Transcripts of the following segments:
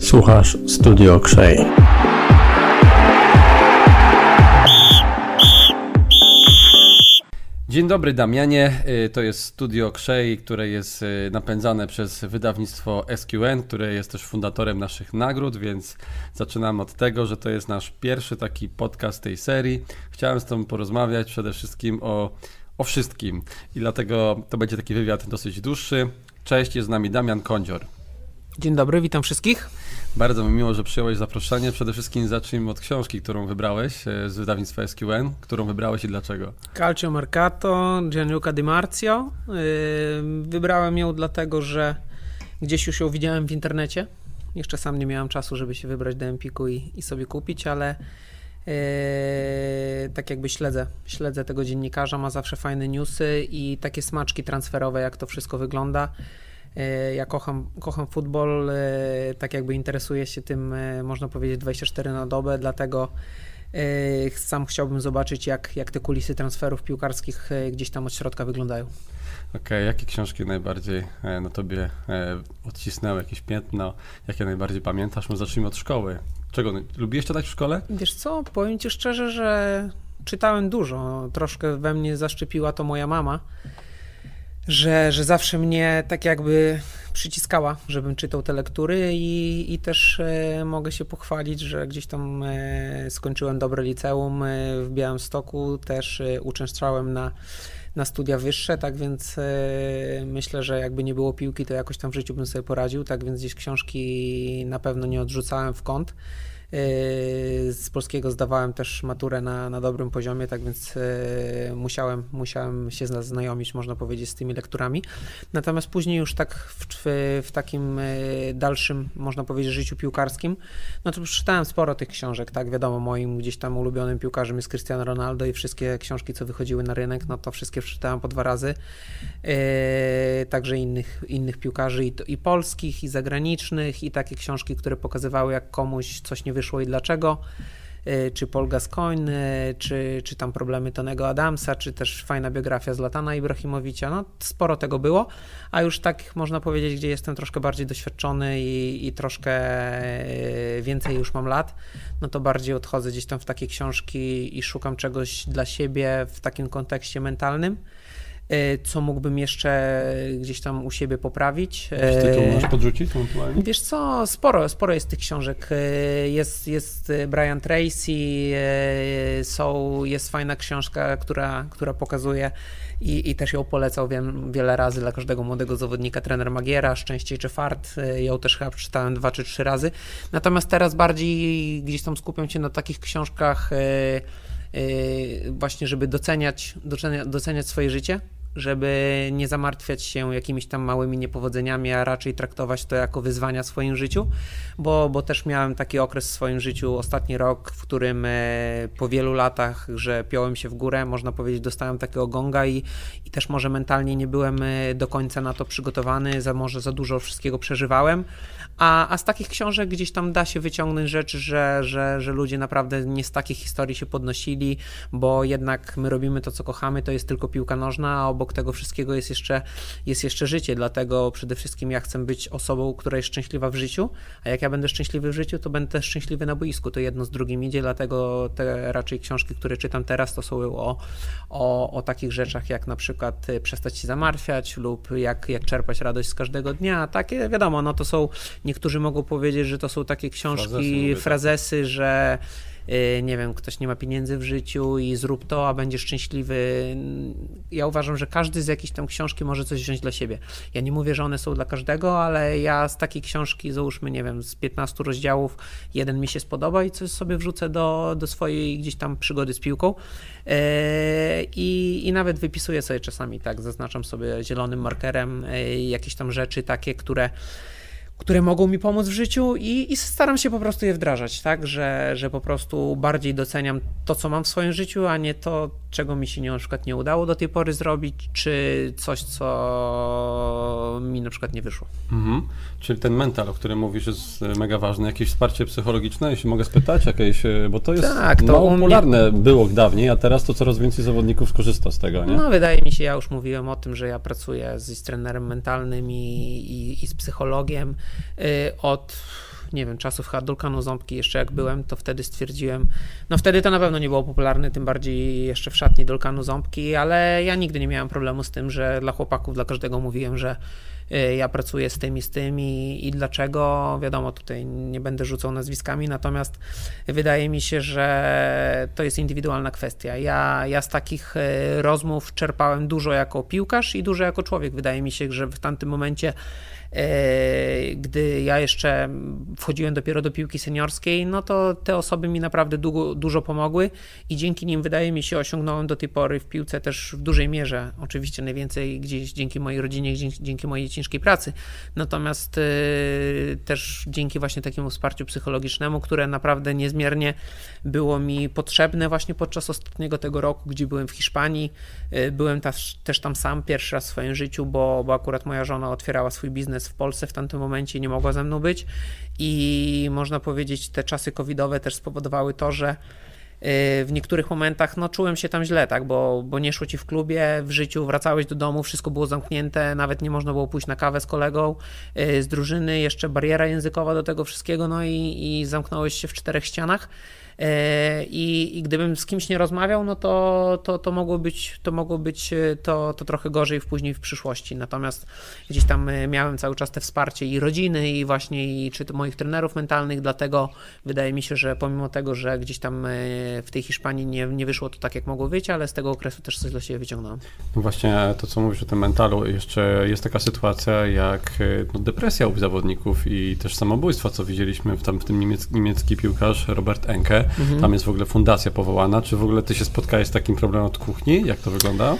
Słuchasz Studio Krzej. Dzień dobry Damianie, Y, to jest Studio Krzej, które jest y, napędzane przez wydawnictwo SQN, które jest też fundatorem naszych nagród, więc zaczynamy od tego, że to jest nasz pierwszy taki podcast tej serii. Chciałem z Tobą porozmawiać przede wszystkim o, o wszystkim i dlatego to będzie taki wywiad dosyć dłuższy. Cześć, jest z nami Damian Kądzior. Dzień dobry, witam wszystkich. Bardzo mi miło, że przyjąłeś zaproszenie. Przede wszystkim zacznijmy od książki, którą wybrałeś e, z wydawnictwa SQN. Którą wybrałeś i dlaczego? Calcio Mercato, Gianluca Di Marzio. Yy, Wybrałem ją dlatego, że gdzieś już ją widziałem w internecie. Jeszcze sam nie miałem czasu, żeby się wybrać do Empiku i, i sobie kupić, ale yy, tak jakby śledzę, śledzę tego dziennikarza, ma zawsze fajne newsy i takie smaczki transferowe, jak to wszystko wygląda. Yy, Ja kocham, kocham futbol, yy, tak jakby interesuję się tym, można powiedzieć, 24 na dobę, dlatego sam chciałbym zobaczyć, jak, jak te kulisy transferów piłkarskich gdzieś tam od środka wyglądają. Okej, jakie książki najbardziej e, na tobie e, odcisnęły jakieś piętno? Jakie najbardziej pamiętasz? Może zacznijmy od szkoły. Czego? Lubiłeś czytać w szkole? Wiesz co, powiem ci szczerze, że czytałem dużo. Troszkę we mnie zaszczepiła to moja mama, że, że zawsze mnie tak jakby przyciskała, żebym czytał te lektury i, i też e, mogę się pochwalić, że gdzieś tam e, skończyłem dobre liceum e, w Białymstoku, też e, uczęszczałem na, na studia wyższe, tak więc e, myślę, że jakby nie było piłki, to jakoś tam w życiu bym sobie poradził, tak więc gdzieś książki na pewno nie odrzucałem w kąt. Yy, Z polskiego zdawałem też maturę na, na dobrym poziomie, tak więc yy, musiałem, musiałem się zna- znajomić, można powiedzieć, z tymi lekturami. Natomiast później już tak w, w, takim yy, dalszym, można powiedzieć, życiu piłkarskim, no to już czytałem sporo tych książek, tak, wiadomo, moim gdzieś tam ulubionym piłkarzem jest Cristiano Ronaldo i wszystkie książki, co wychodziły na rynek, no to wszystkie przeczytałem po dwa razy. Yy, Także innych, innych piłkarzy i, i polskich, i zagranicznych, i takie książki, które pokazywały, jak komuś coś nie wyszło i dlaczego. Yy, Czy Paul Gascoigne, yy, czy, czy tam problemy Tonego Adamsa, czy też fajna biografia Zlatana Ibrahimowicza. No, sporo tego było, a już tak można powiedzieć, gdzie jestem troszkę bardziej doświadczony i, i troszkę więcej już mam lat, no to bardziej odchodzę gdzieś tam w takie książki i szukam czegoś dla siebie w takim kontekście mentalnym. Yy, Co mógłbym jeszcze gdzieś tam u siebie poprawić. Jakiś tytuł możesz podrzucić ewentualnie? Wiesz co, sporo, sporo jest tych książek. E, Jest, jest Brian Tracy, e, są, jest fajna książka, która, która pokazuje i, i też ją polecał wiem, wiele razy dla każdego młodego zawodnika trener Magiera, Szczęście czy Fart. E, Ją też chyba przeczytałem dwa czy trzy razy. Natomiast teraz bardziej gdzieś tam skupiam się na takich książkach e, e, właśnie, żeby doceniać, doceniać, doceniać swoje życie, żeby nie zamartwiać się jakimiś tam małymi niepowodzeniami, a raczej traktować to jako wyzwania w swoim życiu, bo, bo też miałem taki okres w swoim życiu, ostatni rok, w którym e, po wielu latach, że piąłem się w górę, można powiedzieć, dostałem takiego gonga i, i też może mentalnie nie byłem e, do końca na to przygotowany, za może za dużo wszystkiego przeżywałem, a, a z takich książek gdzieś tam da się wyciągnąć rzeczy, że, że, że ludzie naprawdę nie z takich historii się podnosili, bo jednak my robimy to, co kochamy, to jest tylko piłka nożna, a obok tego wszystkiego jest jeszcze, jest jeszcze życie, dlatego przede wszystkim ja chcę być osobą, która jest szczęśliwa w życiu, a jak ja będę szczęśliwy w życiu, to będę szczęśliwy na boisku, to jedno z drugim idzie, dlatego te raczej książki, które czytam teraz, to są o, o, o takich rzeczach, jak na przykład y, przestać się zamartwiać lub jak, jak czerpać radość z każdego dnia, takie wiadomo, no to są, niektórzy mogą powiedzieć, że to są takie książki, Frazesy, tak. frazesy, że y, nie wiem, ktoś nie ma pieniędzy w życiu i zrób to, a będziesz szczęśliwy. Ja uważam, że każdy z jakiejś tam książki może coś wziąć dla siebie. Ja nie mówię, że one są dla każdego, ale ja z takiej książki, załóżmy, nie wiem, z 15 rozdziałów, jeden mi się spodoba i coś sobie wrzucę do, do swojej gdzieś tam przygody z piłką. Yy, I, I nawet wypisuję sobie czasami, tak, zaznaczam sobie zielonym markerem yy, jakieś tam rzeczy takie, które które mogą mi pomóc w życiu i, i staram się po prostu je wdrażać, tak, że, że po prostu bardziej doceniam to, co mam w swoim życiu, a nie to, czego mi się nie, na przykład nie udało do tej pory zrobić, czy coś, co mi na przykład nie wyszło. Mhm. Czyli ten mental, o którym mówisz, jest mega ważny. Jakieś wsparcie psychologiczne, jeśli mogę spytać, jakieś, e, bo to jest Tak, to mało u mnie- popularne było dawniej, a teraz to coraz więcej zawodników skorzysta z tego, nie? No, wydaje mi się, ja już mówiłem o tym, że ja pracuję z, trenerem mentalnym i, i, i z psychologiem od nie wiem, czasów chyba Dulkanu Ząbki, jeszcze jak byłem, to wtedy stwierdziłem, no wtedy to na pewno nie było popularne, tym bardziej jeszcze w szatni Dulkanu Ząbki, ale ja nigdy nie miałem problemu z tym, że dla chłopaków, dla każdego mówiłem, że y, ja pracuję z tym i z tym i, dlaczego, wiadomo, tutaj nie będę rzucał nazwiskami, natomiast wydaje mi się, że to jest indywidualna kwestia. Ja, ja z takich y, rozmów czerpałem dużo jako piłkarz i dużo jako człowiek. Wydaje mi się, że w tamtym momencie gdy ja jeszcze wchodziłem dopiero do piłki seniorskiej, no to te osoby mi naprawdę długo, dużo pomogły i dzięki nim wydaje mi się osiągnąłem do tej pory w piłce też w dużej mierze, oczywiście najwięcej gdzieś dzięki mojej rodzinie, dzięki, mojej ciężkiej pracy, natomiast e, też dzięki właśnie takiemu wsparciu psychologicznemu, które naprawdę niezmiernie było mi potrzebne właśnie podczas ostatniego tego roku, gdzie byłem w Hiszpanii, E, byłem też, też tam sam pierwszy raz w swoim życiu, bo, bo akurat moja żona otwierała swój biznes w Polsce w tamtym momencie nie mogła ze mną być. I można powiedzieć, te czasy covidowe też spowodowały to, że e, w niektórych momentach no, czułem się tam źle, tak, bo, bo nie szło ci w klubie, w życiu wracałeś do domu, wszystko było zamknięte, nawet nie można było pójść na kawę z kolegą e, z drużyny, jeszcze bariera językowa do tego wszystkiego, no i, i zamknąłeś się w czterech ścianach. E, I, I gdybym z kimś nie rozmawiał, no to, to, to mogło być, to, mogło być e, to, to trochę gorzej w później w przyszłości. Natomiast gdzieś tam e, miałem cały czas te wsparcie i rodziny, i właśnie i czy to moich trenerów mentalnych, dlatego wydaje mi się, że pomimo tego, że gdzieś tam w tej Hiszpanii nie, nie wyszło to tak, jak mogło być, ale z tego okresu też coś dla siebie wyciągnąłem. No właśnie to, co mówisz o tym mentalu, jeszcze jest taka sytuacja jak no, depresja u zawodników i też samobójstwa, co widzieliśmy w, tam, w tym niemiecki, niemiecki piłkarz Robert Enke. Mhm. Tam jest w ogóle fundacja powołana. Czy w ogóle ty się spotkałeś z takim problemem od kuchni? Jak to wygląda?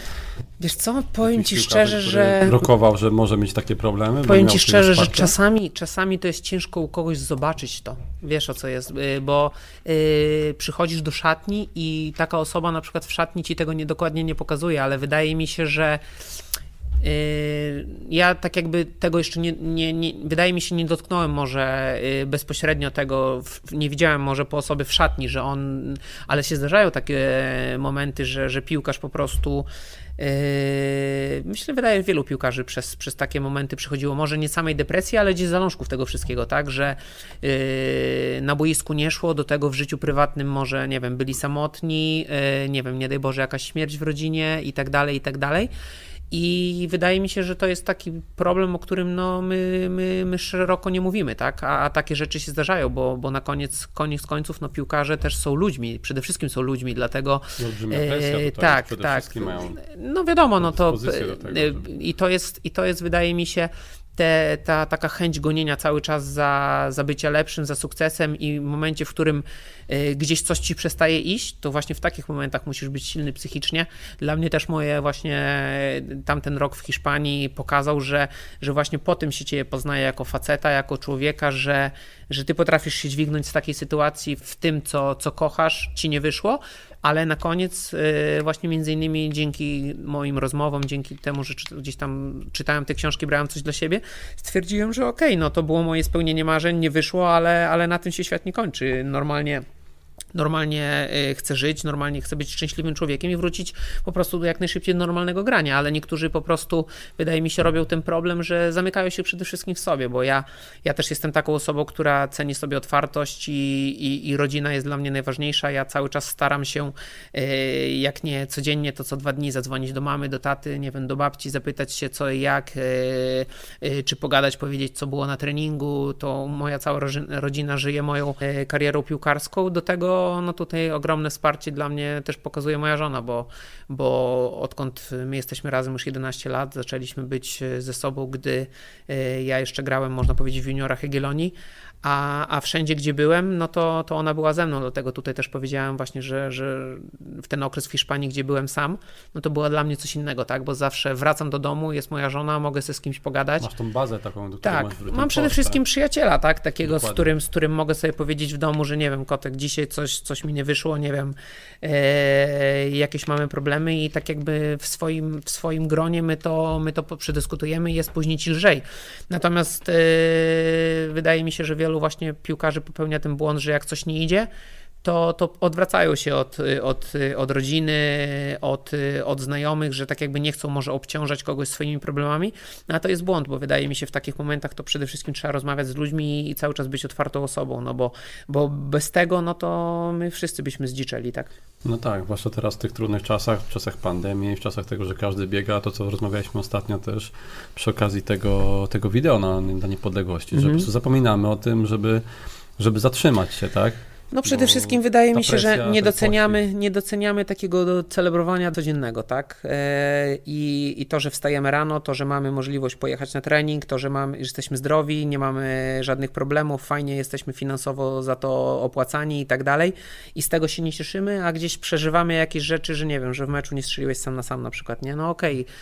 Wiesz co, powiem ci szczerze, że... Rokował, że może mieć takie problemy? Powiem ci szczerze, że czasami, czasami to jest ciężko u kogoś zobaczyć to. Wiesz o co jest, y, bo yy, przychodzisz do szatni i taka osoba na przykład w szatni ci tego nie, dokładnie nie pokazuje, ale wydaje mi się, że ja tak jakby tego jeszcze nie, nie, nie, wydaje mi się, nie dotknąłem może yy, bezpośrednio tego, nie widziałem może po osobie w szatni, że on, ale się zdarzają takie momenty, że, że piłkarz po prostu Yy, myślę, wydaje wielu piłkarzy przez, przez takie momenty przechodziło może nie samej depresji, ale gdzieś zalążków tego wszystkiego, tak, że yy, na boisku nie szło, do tego w życiu prywatnym może, nie wiem, byli samotni, yy, nie wiem, nie daj Boże, jakaś śmierć w rodzinie i tak dalej, i tak dalej. I wydaje mi się, że to jest taki problem, o którym no, my, my, my szeroko nie mówimy, tak? A, a takie rzeczy się zdarzają, bo, bo na koniec, koniec końców no, piłkarze też są ludźmi, przede wszystkim są ludźmi, dlatego. E, tak, tak. Mają no wiadomo, no to. I to jest, i to jest, wydaje mi się, te, ta taka chęć gonienia cały czas za, za bycie lepszym, za sukcesem i w momencie, w którym y, gdzieś coś ci przestaje iść, to właśnie w takich momentach musisz być silny psychicznie. Dla mnie też moje właśnie tamten rok w Hiszpanii pokazał, że, że właśnie po tym się cię poznaje jako faceta, jako człowieka, że, że ty potrafisz się dźwignąć z takiej sytuacji w tym, co, co kochasz, ci nie wyszło, ale na koniec y, właśnie między innymi dzięki moim rozmowom, dzięki temu, że gdzieś tam czytałem te książki, brałem coś dla siebie, stwierdziłem, że okej, okay, no to było moje spełnienie marzeń, nie wyszło, ale, ale na tym się świat nie kończy. Normalnie normalnie y, chce żyć, normalnie chce być szczęśliwym człowiekiem i wrócić po prostu do jak najszybciej normalnego grania, ale niektórzy po prostu, wydaje mi się, robią ten problem, że zamykają się przede wszystkim w sobie, bo ja, ja też jestem taką osobą, która ceni sobie otwartość i, i, i rodzina jest dla mnie najważniejsza. Ja cały czas staram się, y, jak nie codziennie, to co dwa dni zadzwonić do mamy, do taty, nie wiem, do babci, zapytać się co i jak, y, czy pogadać, powiedzieć co było na treningu, to moja cała rodzina żyje moją karierą piłkarską, do tego no tutaj ogromne wsparcie dla mnie też pokazuje moja żona, bo, bo odkąd my jesteśmy razem już 11 lat, zaczęliśmy być ze sobą, gdy e, ja jeszcze grałem, można powiedzieć, w juniorach Jagiellonii, a, a wszędzie, gdzie byłem, no to, to ona była ze mną, dlatego tutaj też powiedziałem właśnie, że, że w ten okres w Hiszpanii, gdzie byłem sam, no to było dla mnie coś innego, tak, bo zawsze wracam do domu, jest moja żona, mogę sobie z kimś pogadać. Masz tą bazę taką, do Tak, mam przede wszystkim przyjaciela, tak, takiego, z którym, z którym mogę sobie powiedzieć w domu, że nie wiem, kotek, dzisiaj coś coś, coś mi nie wyszło, nie wiem, e, jakieś mamy problemy i tak jakby w swoim, w swoim gronie my to, my to przedyskutujemy i jest później ci lżej. Natomiast e, wydaje mi się, że wielu właśnie piłkarzy popełnia ten błąd, że jak coś nie idzie, to, to odwracają się od, od, od rodziny, od, od znajomych, że tak jakby nie chcą może obciążać kogoś swoimi problemami, no, a to jest błąd, bo wydaje mi się w takich momentach to przede wszystkim trzeba rozmawiać z ludźmi i cały czas być otwartą osobą, no bo, bo bez tego, no to my wszyscy byśmy zdziczeli, tak? No tak, zwłaszcza teraz w tych trudnych czasach, w czasach pandemii, w czasach tego, że każdy biega, to co rozmawialiśmy ostatnio też przy okazji tego, tego wideo na, na niepodległości, mhm. że po prostu zapominamy o tym, żeby, żeby zatrzymać się, tak? No przede wszystkim wydaje mi się, że nie doceniamy, nie doceniamy takiego celebrowania codziennego, tak? E, I, I to, że wstajemy rano, to, że mamy możliwość pojechać na trening, to, że, mamy, że jesteśmy zdrowi, nie mamy żadnych problemów, fajnie jesteśmy finansowo za to opłacani i tak dalej. I z tego się nie cieszymy, a gdzieś przeżywamy jakieś rzeczy, że nie wiem, że w meczu nie strzeliłeś sam na sam na przykład, nie? No okej. Okay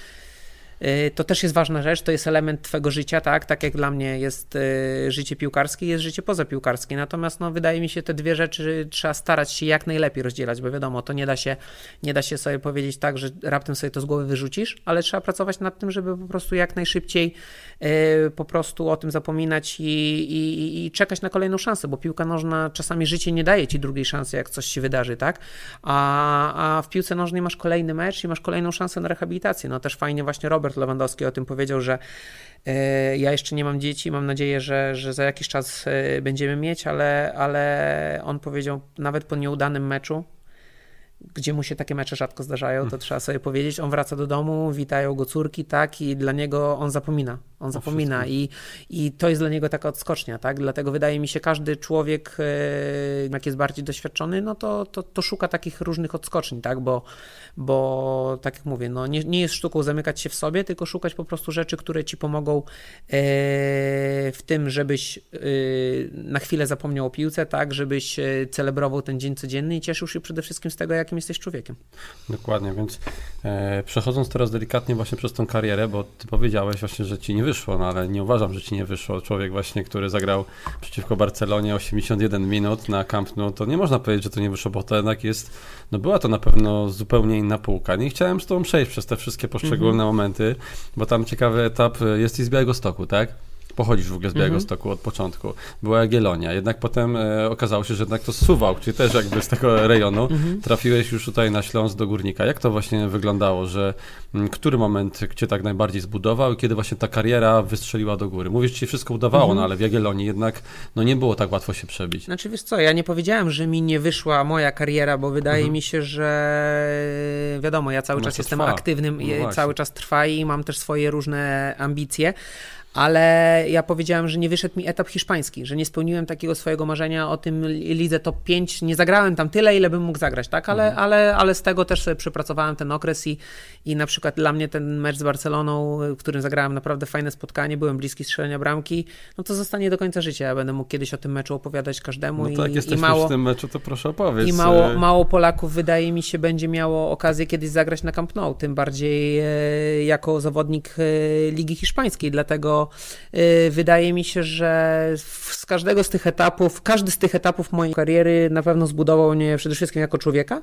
to też jest ważna rzecz, to jest element twojego życia, tak? Tak jak dla mnie jest y, życie piłkarskie, jest życie pozapiłkarskie. Natomiast no, wydaje mi się, te dwie rzeczy trzeba starać się jak najlepiej rozdzielać, bo wiadomo, to nie da się, nie da się sobie powiedzieć tak, że raptem sobie to z głowy wyrzucisz, ale trzeba pracować nad tym, żeby po prostu jak najszybciej y, po prostu o tym zapominać i, i, i czekać na kolejną szansę, bo piłka nożna czasami życie nie daje ci drugiej szansy, jak coś się wydarzy, tak? A, a w piłce nożnej masz kolejny mecz i masz kolejną szansę na rehabilitację. No też fajnie właśnie Robert Robert Lewandowski o tym powiedział, że e, ja jeszcze nie mam dzieci, mam nadzieję, że, że za jakiś czas e, będziemy mieć, ale, ale on powiedział, nawet po nieudanym meczu, gdzie mu się takie mecze rzadko zdarzają, to hmm. trzeba sobie powiedzieć. On wraca do domu, witają go córki, tak, i dla niego on zapomina. On zapomina i, i to jest dla niego taka odskocznia, tak? Dlatego wydaje mi się, każdy człowiek, e, jak jest bardziej doświadczony, no to, to, to szuka takich różnych odskoczni, tak? Bo, bo tak jak mówię, no nie, nie jest sztuką zamykać się w sobie, tylko szukać po prostu rzeczy, które ci pomogą e, w tym, żebyś e, na chwilę zapomniał o piłce, tak? Żebyś celebrował ten dzień codzienny i cieszył się przede wszystkim z tego, jakim jesteś człowiekiem. Dokładnie, więc e, przechodząc teraz delikatnie właśnie przez tą karierę, bo ty powiedziałeś właśnie, że ci nie wyszło, no ale nie uważam, że ci nie wyszło. Człowiek właśnie, który zagrał przeciwko Barcelonie 81 minut na Camp Nou, to nie można powiedzieć, że to nie wyszło, bo to jednak jest, no była to na pewno zupełnie inna półka. Nie chciałem z tobą przejść przez te wszystkie poszczególne mhm. momenty, bo tam ciekawy etap jest i z Białego Stoku, tak? Pochodzisz w ogóle z Białego mhm. Stoku od początku. Była Jagiellonia, jednak potem e, okazało się, że jednak to Suwał, czyli też jakby z tego rejonu mhm. trafiłeś już tutaj na Śląsk do Górnika. Jak to właśnie wyglądało, że m, który moment cię tak najbardziej zbudował i kiedy właśnie ta kariera wystrzeliła do góry? Mówisz, ci wszystko udawało, mhm. no ale w Jagiellonii jednak no nie było tak łatwo się przebić. Znaczy wiesz co, ja nie powiedziałem, że mi nie wyszła moja kariera, bo wydaje mi się, że wiadomo, ja cały no czas jestem trwa. aktywnym, no cały czas trwa i mam też swoje różne ambicje, ale ja powiedziałem, że nie wyszedł mi etap hiszpański, że nie spełniłem takiego swojego marzenia o tym lidze top 5, nie zagrałem tam tyle, ile bym mógł zagrać, tak, ale, mhm. ale, ale z tego też sobie przepracowałem ten okres i, i na przykład dla mnie ten mecz z Barceloną, w którym zagrałem naprawdę fajne spotkanie, byłem bliski strzelenia bramki, no to zostanie do końca życia, ja będę mógł kiedyś o tym meczu opowiadać każdemu no tak, i, i mało, w tym meczu, to proszę opowiedz. I mało, mało Polaków wydaje mi się będzie miało okazję kiedyś zagrać na Camp Nou, tym bardziej e, jako zawodnik e, Ligi Hiszpańskiej, dlatego Y, wydaje mi się, że z każdego z tych etapów, każdy z tych etapów mojej kariery na pewno zbudował mnie przede wszystkim jako człowieka,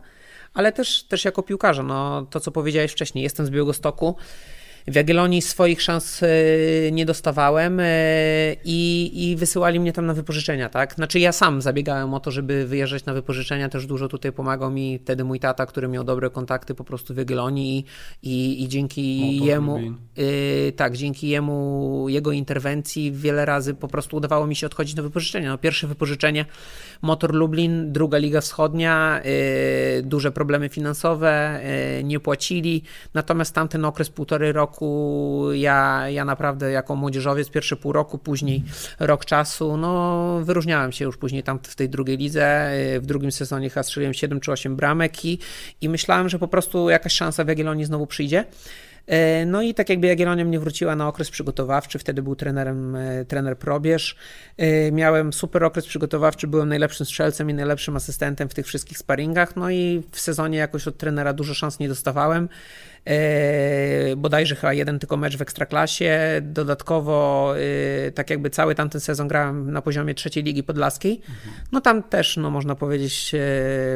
ale też, też jako piłkarza. No, to, co powiedziałeś wcześniej, jestem z Białego Stoku. W Jagiellonii swoich szans e, nie dostawałem e, i, i wysyłali mnie tam na wypożyczenia, tak? Znaczy ja sam zabiegałem o to, żeby wyjeżdżać na wypożyczenia, też dużo tutaj pomagał mi wtedy mój tata, który miał dobre kontakty po prostu w Jagiellonii i, i, i dzięki jemu, y, tak, dzięki jemu, jego interwencji wiele razy po prostu udawało mi się odchodzić na wypożyczenia. No, pierwsze wypożyczenie Motor Lublin, druga Liga Wschodnia, y, duże problemy finansowe, y, nie płacili, natomiast tamten okres półtorej roku roku ja, ja naprawdę jako młodzieżowiec, pierwsze pół roku, później rok czasu, no wyróżniałem się już później tam w tej drugiej lidze. W drugim sezonie chyba strzeliłem 7 czy 8 bramek i, i myślałem, że po prostu jakaś szansa w Jagiellonii znowu przyjdzie. E, no i tak jakby Jagiellonia mnie wróciła na okres przygotowawczy, wtedy był trenerem e, trener Probierz. E, miałem super okres przygotowawczy, byłem najlepszym strzelcem i najlepszym asystentem w tych wszystkich sparingach, no i w sezonie jakoś od trenera dużo szans nie dostawałem. bodajże chyba jeden tylko mecz w Ekstraklasie. Dodatkowo tak jakby cały tamten sezon grałem na poziomie trzeciej ligi podlaskiej. No tam też, no można powiedzieć,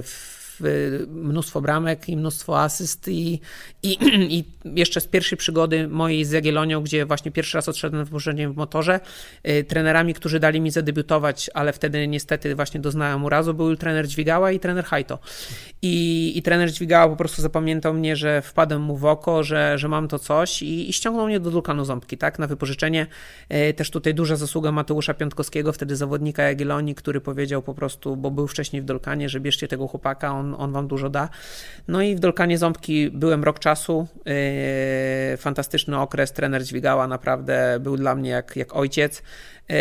w mnóstwo bramek i mnóstwo asyst i, i, i jeszcze z pierwszej przygody mojej z Jagiellonią, gdzie właśnie pierwszy raz odszedłem wypożyczeniem w motorze, y, trenerami, którzy dali mi zadebiutować, ale wtedy niestety właśnie doznałem urazu, był trener Dźwigała i trener Hajto. I, i trener Dźwigała po prostu zapamiętał mnie, że wpadłem mu w oko, że, że mam to coś i, i ściągnął mnie do Dulkanu Ząbki, tak, na wypożyczenie. Y, też tutaj duża zasługa Mateusza Piątkowskiego, wtedy zawodnika Jagiellonii, który powiedział po prostu, bo był wcześniej w Dolkanie, że bierzcie tego chłopaka, on on, wam dużo da. No i w Dolkanie Ząbki byłem rok czasu, yy, fantastyczny okres, trener dźwigała, naprawdę był dla mnie jak, jak ojciec. Yy,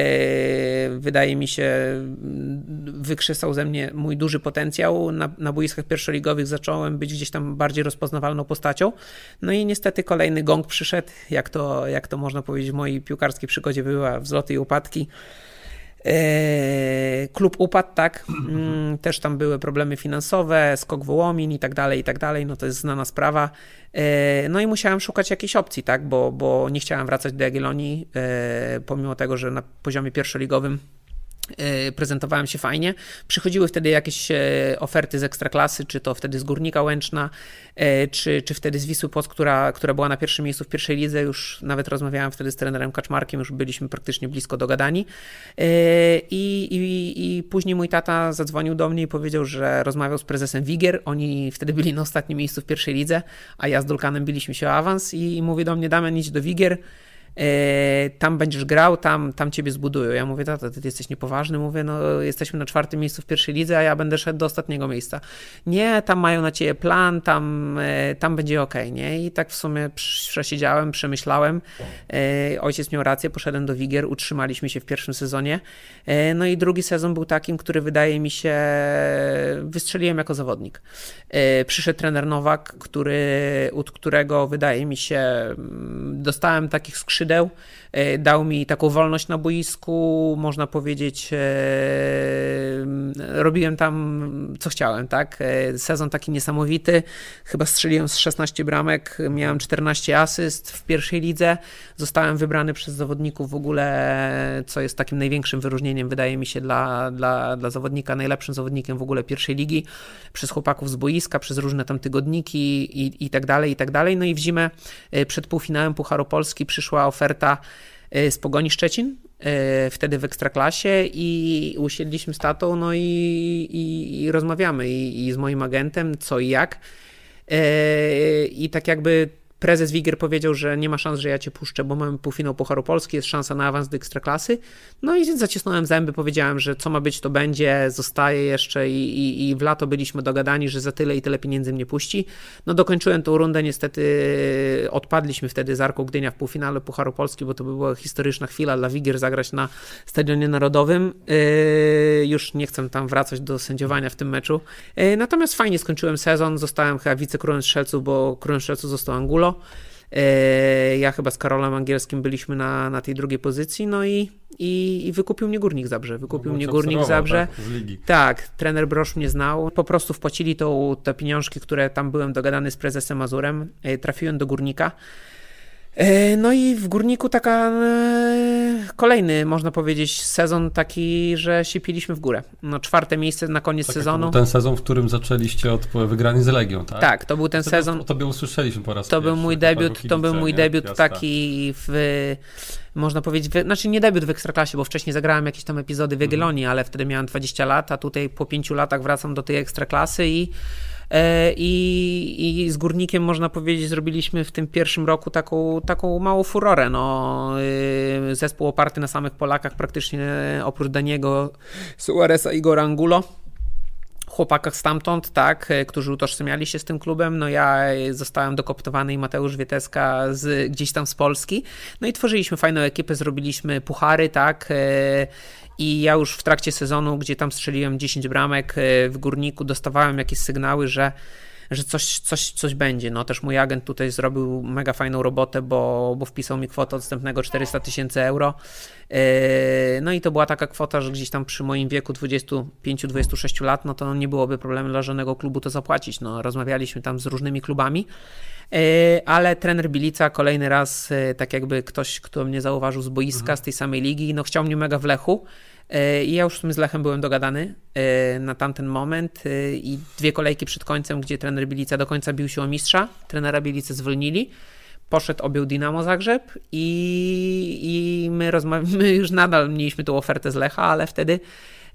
wydaje mi się, wykrzesał ze mnie mój duży potencjał. Na, na boiskach pierwszoligowych zacząłem być gdzieś tam bardziej rozpoznawalną postacią. No i niestety kolejny gong przyszedł, jak to, jak to można powiedzieć w mojej piłkarskiej przygodzie była, wzloty i upadki. E, klub upadł, tak, mm, też tam były problemy finansowe, skok wołomin i tak dalej, i tak dalej, no to jest znana sprawa. E, no i musiałem szukać jakiejś opcji, tak, bo, bo nie chciałem wracać do Jagiellonii, e, pomimo tego, że na poziomie pierwszoligowym prezentowałem się fajnie. Przychodziły wtedy jakieś e, oferty z ekstraklasy, czy to wtedy z Górnika Łęczna, e, czy, czy wtedy z Wisły Płock, która, która była na pierwszym miejscu w pierwszej lidze. Już nawet rozmawiałem wtedy z trenerem Kaczmarkiem, już byliśmy praktycznie blisko dogadani. I, i, I później mój tata zadzwonił do mnie i powiedział, że rozmawiał z prezesem Wigier. Oni wtedy byli na ostatnim miejscu w pierwszej lidze, a ja z Dulkanem biliśmy się o awans i mówi do mnie, Damian, idź do Wigier tam będziesz grał, tam, tam ciebie zbudują. Ja mówię, tata, ty jesteś niepoważny, mówię, no jesteśmy na czwartym miejscu w pierwszej lidze, a ja będę szedł do ostatniego miejsca. Nie, tam mają na ciebie plan, tam, e, tam będzie ok, nie? I tak w sumie przesiedziałem, przemyślałem. E, ojciec miał rację, poszedłem do Wigier, utrzymaliśmy się w pierwszym sezonie. No i drugi sezon był takim, który wydaje mi się, wystrzeliłem jako zawodnik. Przyszedł trener Nowak, który, od którego wydaje mi się, mm, dostałem takich skrzydeł, skrzydeł. E, dał mi taką wolność na boisku, można powiedzieć, e, robiłem tam co chciałem, tak? E, sezon taki niesamowity, chyba strzeliłem z 16 bramek, miałem 14 asyst w pierwszej lidze, zostałem wybrany przez zawodników w ogóle, co jest takim największym wyróżnieniem, wydaje mi się, dla, dla, dla zawodnika, najlepszym zawodnikiem w ogóle pierwszej ligi, przez chłopaków z boiska, przez różne tam tygodniki i, i tak dalej, i tak dalej. No i w zimę przed półfinałem Pucharu Polski przyszła oferta z Pogoni Szczecin, e, wtedy w Ekstraklasie i usiedliśmy z tatą, no i, i, i rozmawiamy i, i, z moim agentem, co i jak. E, I tak jakby prezes Wigier powiedział, że nie ma szans, że ja cię puszczę, bo mamy półfinał Pucharu Polski, jest szansa na awans do Ekstraklasy. No i zacisnąłem zęby, powiedziałem, że co ma być, to będzie, zostaje jeszcze i, i, i w lato byliśmy dogadani, że za tyle i tyle pieniędzy mnie puści. No dokończyłem tą rundę, niestety odpadliśmy wtedy z Arką Gdynia w półfinale Pucharu Polski, bo to była historyczna chwila dla Wigier zagrać na Stadionie Narodowym. Yy, już nie chcę tam wracać do sędziowania w tym meczu. Yy, natomiast fajnie skończyłem sezon, zostałem chyba wicekrólem strzelców, bo królem strzelców został Angulo. E, ja chyba z Karolem Angielskim byliśmy na, na tej drugiej pozycji, no i, i, i wykupił mnie Górnik Zabrze. Wykupił no, mnie Górnik Zabrze. Tak, tak, trener Brosz mnie znał. Po prostu wpłacili to, te pieniążki, które tam byłem dogadany z prezesem Mazurem. E, trafiłem do Górnika. E, no i w Górniku taka e, kolejny, można powiedzieć, sezon taki, że się piliśmy w górę. No czwarte miejsce na koniec tak, sezonu. To był ten sezon, w którym zaczęliście od wygrania z Legią, tak? Tak, to był ten to sezon. O tobie usłyszeliśmy po raz To był mój debiut, to był mój debiut Jasne. taki w można powiedzieć, w, znaczy nie debiut w Ekstraklasie, bo wcześniej zagrałem jakieś tam epizody w Jagiellonii, mhm. ale wtedy miałem 20 lat, a tutaj po 5 latach wracam do tej Ekstraklasy i I, I z górnikiem można powiedzieć, zrobiliśmy w tym pierwszym roku taką, taką małą furorę. No, y, zespół oparty na samych Polakach, praktycznie oprócz Daniego, Suareza i Gorangulo chłopakach stamtąd, tak, e, którzy utożsamiali się z tym klubem. No ja zostałem dokoptowany i Mateusz Wieteska z, gdzieś tam z Polski. No i tworzyliśmy fajną ekipę, zrobiliśmy puchary, tak. I ja już w trakcie sezonu, gdzie tam strzeliłem 10 bramek e, w górniku, dostawałem jakieś sygnały, że że coś, coś, coś będzie. No też mój agent tutaj zrobił mega fajną robotę, bo, bo wpisał mi kwotę odstępnego 400 tysięcy euro. E, no i to była taka kwota, że gdzieś tam przy moim wieku 25-26 lat, no to nie byłoby problemu dla żadnego klubu to zapłacić. No, rozmawialiśmy tam z różnymi klubami, e, ale trener Bilica kolejny raz, tak jakby ktoś, kto mnie zauważył z boiska, mhm. z tej samej ligi, no chciał mnie mega w Lechu. I ja już z Lechem byłem dogadany na tamten moment i dwie kolejki przed końcem, gdzie trener Bilica do końca bił się o mistrza, trenera Bilice zwolnili poszedł, objął Dynamo Zagrzeb i, i my, my już nadal mieliśmy tą ofertę z Lecha, ale wtedy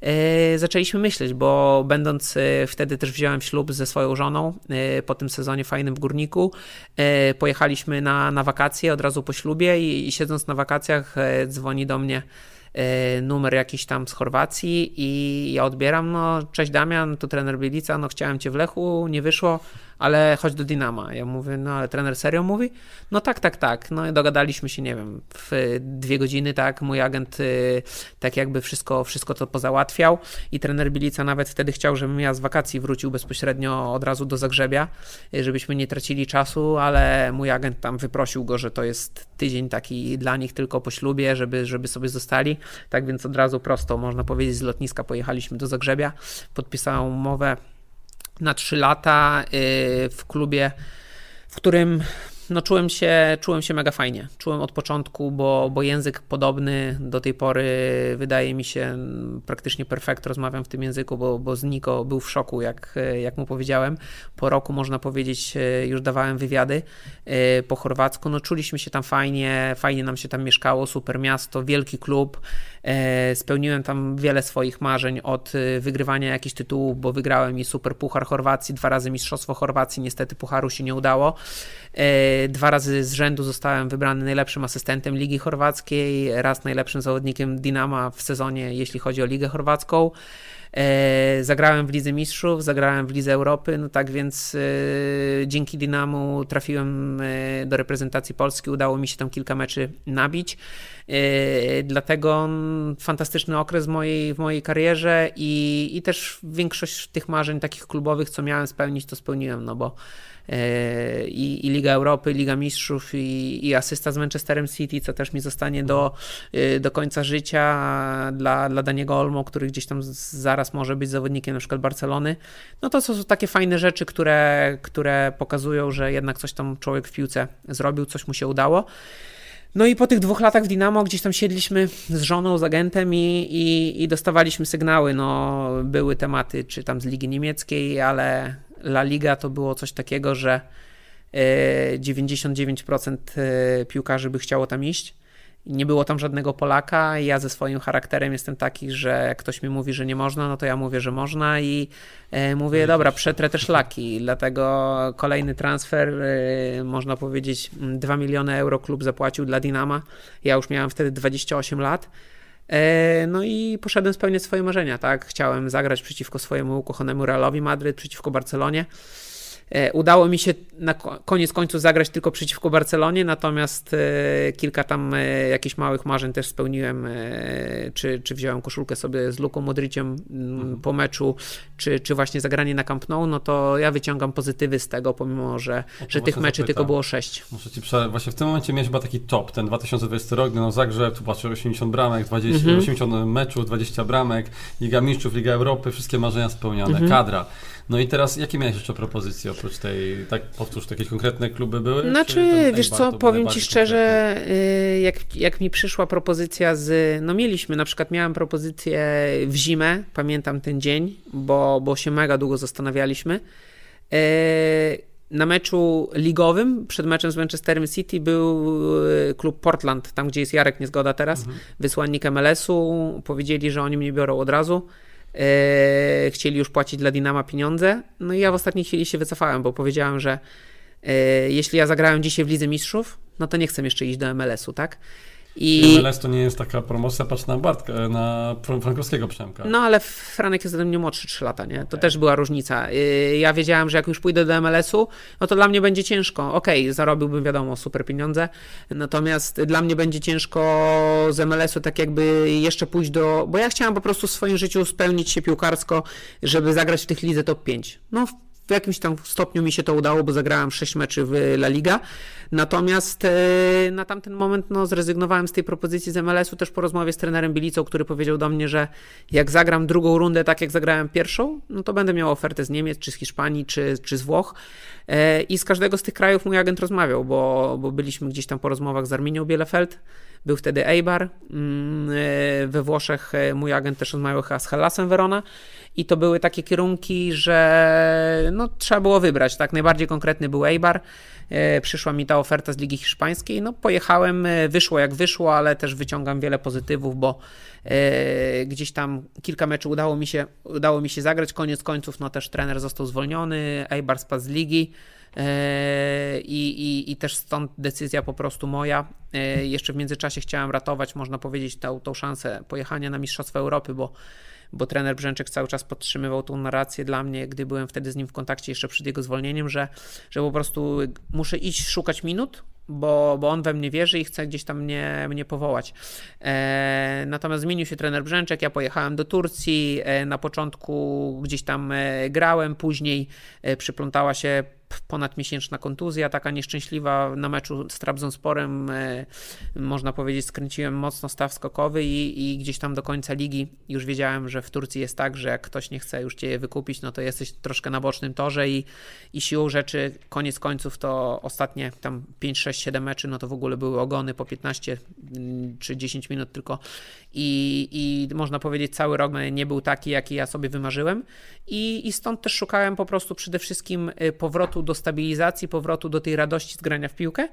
e, zaczęliśmy myśleć, bo będąc e, wtedy też wziąłem ślub ze swoją żoną e, po tym sezonie fajnym w Górniku. Pojechaliśmy na, na wakacje od razu po ślubie i, i siedząc na wakacjach dzwoni do mnie numer jakiś tam z Chorwacji i ja odbieram, no cześć Damian, tu trener Bielica, no chciałem cię w Lechu, nie wyszło, ale chodź do Dynama. Ja mówię, no ale trener serio mówi? No tak, tak, tak. No i dogadaliśmy się, nie wiem, w dwie godziny, tak, mój agent y, tak jakby wszystko, wszystko to pozałatwiał i trener Bilica nawet wtedy chciał, żebym ja z wakacji wrócił bezpośrednio od razu do Zagrzebia, y, żebyśmy nie tracili czasu, ale mój agent tam wyprosił go, że to jest tydzień taki dla nich tylko po ślubie, żeby, żeby sobie zostali. Tak więc od razu prosto, można powiedzieć, z lotniska pojechaliśmy do Zagrzebia, podpisałem umowę na 3 lata y, w klubie, w którym no czułem się, czułem się mega fajnie. Czułem od początku, bo, bo język podobny do tej pory wydaje mi się praktycznie perfekt. Rozmawiam w tym języku, bo, bo z Niko był w szoku, jak, jak mu powiedziałem. Po roku, można powiedzieć, już dawałem wywiady e, po chorwacku. No czuliśmy się tam fajnie, fajnie nam się tam mieszkało, super miasto, wielki klub. E, spełniłem tam wiele swoich marzeń od e, wygrywania jakichś tytułów, bo wygrałem i super puchar Chorwacji, dwa razy mistrzostwo Chorwacji, niestety pucharu się nie udało. Dwa razy z rzędu zostałem wybrany najlepszym asystentem Ligi Chorwackiej, raz najlepszym zawodnikiem Dinama w sezonie, jeśli chodzi o Ligę Chorwacką. E, zagrałem w Lidze Mistrzów, zagrałem w Lidze Europy, no tak więc e, dzięki Dynamu trafiłem e, do reprezentacji Polski, udało mi się tam kilka meczy nabić. Dlatego fantastyczny okres w mojej, w mojej karierze i, i też większość tych marzeń takich klubowych, co miałem spełnić, to spełniłem, no bo E, i, i Liga Europy, Liga Mistrzów i, i asysta z Manchesterem City, co też mi zostanie do, e, do końca życia dla, dla Daniego Olmo, który gdzieś tam zaraz może być zawodnikiem na przykład Barcelony. No to są takie fajne rzeczy, które, które pokazują, że jednak coś tam człowiek w piłce zrobił, coś mu się udało. No i po tych dwóch latach w Dinamo gdzieś tam siedliśmy z żoną, z agentem i, i, i, dostawaliśmy sygnały. No, były tematy, czy tam z Ligi Niemieckiej, ale La Liga to było coś takiego, że 99% e, e, piłkarzy by chciało tam iść. Nie było tam żadnego Polaka. Ja ze swoim charakterem jestem taki, że jak ktoś mi mówi, że nie można, no to ja mówię, że można i e, mówię, dobra, przetrę te szlaki. Dlatego kolejny transfer, można powiedzieć, 2 miliony euro klub zapłacił dla Dinama. Ja już miałem wtedy 28 lat. E, no i poszedłem spełniać swoje marzenia, tak? Chciałem zagrać przeciwko swojemu ukochanemu Realowi Madryt, przeciwko Barcelonie. E, udało mi się na koniec końców zagrać tylko przeciwko Barcelonie, natomiast e, kilka tam e, jakichś małych marzeń też spełniłem, czy, czy wziąłem koszulkę sobie z Luką Modriciem mm, mhm. po meczu, czy, czy właśnie zagranie na Camp Nou, no to ja wyciągam pozytywy z tego, pomimo, że, że tych meczy zapytam. tylko było sześć. Muszę ci prze... Właśnie w tym momencie miałeś chyba taki top, ten 2020 rok, no Zagrzeb, tu patrzę 80 bramek, 20, mhm. 80 meczów, 20 bramek, Liga Mistrzów, Liga Europy, wszystkie marzenia spełnione, mhm. kadra. No i teraz, jakie miałeś jeszcze propozycje oprócz tej, tak powtórz, jakieś konkretne kluby były? Znaczy, wiesz co, powiem Ci szczerze, y, jak, jak mi przyszła propozycja z, no mieliśmy, na przykład miałem propozycję w zimę, pamiętam ten dzień, bo, bo się mega długo zastanawialiśmy. Y, na meczu ligowym, przed meczem z Manchesterem City był y, klub Portland, tam gdzie jest Jarek Niezgoda teraz, mhm. wysłannik MLS-u, powiedzieli, że oni mnie biorą od razu. E, chcieli już płacić dla Dinama pieniądze. No i ja w ostatniej chwili się wycofałem, bo powiedziałem, że e, jeśli ja zagrałem dzisiaj w Lidze Mistrzów, no to nie chcę jeszcze iść do MLS-u, tak? I... MLS to nie jest taka promocja, patrz na Bartka, na Frankowskiego Przemka. No ale Franek jest ode mnie młodszy 3 lata, nie? To okay. też była różnica. Y, ja wiedziałem, że jak już pójdę do MLS-u, no to dla mnie będzie ciężko. Okej, okay, zarobiłbym wiadomo super pieniądze, natomiast dla mnie będzie ciężko z MLS-u tak jakby jeszcze pójść do... Bo ja chciałem po prostu w swoim życiu spełnić się piłkarsko, żeby zagrać w tych lidze top 5. No w jakimś tam stopniu mi się to udało, bo zagrałem 6 meczy w La Liga. Natomiast e, na tamten moment no, zrezygnowałem z tej propozycji z MLS-u też po rozmowie z trenerem Bilicą, który powiedział do mnie, że jak zagram drugą rundę tak jak zagrałem pierwszą, no to będę miał ofertę z Niemiec, czy z Hiszpanii, czy, czy z Włoch. E, I z każdego z tych krajów mój agent rozmawiał, bo, bo byliśmy gdzieś tam po rozmowach z Arminią Bielefeld, był wtedy Eibar. Mm, e, we Włoszech mój agent też rozmawiał z Hellasem Verona i to były takie kierunki, że no, trzeba było wybrać. Tak, najbardziej konkretny był Eibar. E, przyszła mi ta oferta z Ligi Hiszpańskiej. No, pojechałem, e, wyszło jak wyszło, ale też wyciągam wiele pozytywów, bo e, gdzieś tam kilka meczów udało mi się, udało mi się zagrać. Koniec końców, no też trener został zwolniony, Eibar spadł z ligi. I, i, I też stąd decyzja po prostu moja. Jeszcze w międzyczasie chciałem ratować, można powiedzieć, tą, tą szansę pojechania na Mistrzostwa Europy, bo bo trener Brzęczek cały czas podtrzymywał tą narrację dla mnie, gdy byłem wtedy z nim w kontakcie jeszcze przed jego zwolnieniem, że, że po prostu muszę iść szukać minut, bo, bo on we mnie wierzy i chce gdzieś tam mnie, mnie powołać. E, natomiast zmienił się trener Brzęczek, ja pojechałem do Turcji, e, na początku gdzieś tam e, grałem, później e, przyplątała się ponadmiesięczna kontuzja, taka nieszczęśliwa na meczu z Trabzonsporem, e, można powiedzieć, skręciłem mocno staw skokowy i, i, gdzieś tam do końca ligi już wiedziałem, że w Turcji jest tak, że jak ktoś nie chce już cię wykupić, no to jesteś troszkę na bocznym torze i, i siłą rzeczy, koniec końców to ostatnie tam 5, 6, 7 meczy, no to w ogóle były ogony po 15 mm, czy 10 minut tylko. I, i można powiedzieć cały rok nie był taki, jaki ja sobie wymarzyłem. I, i stąd też szukałem po prostu przede wszystkim e, powrotu do stabilizacji, powrotu do tej radości z grania w piłkę.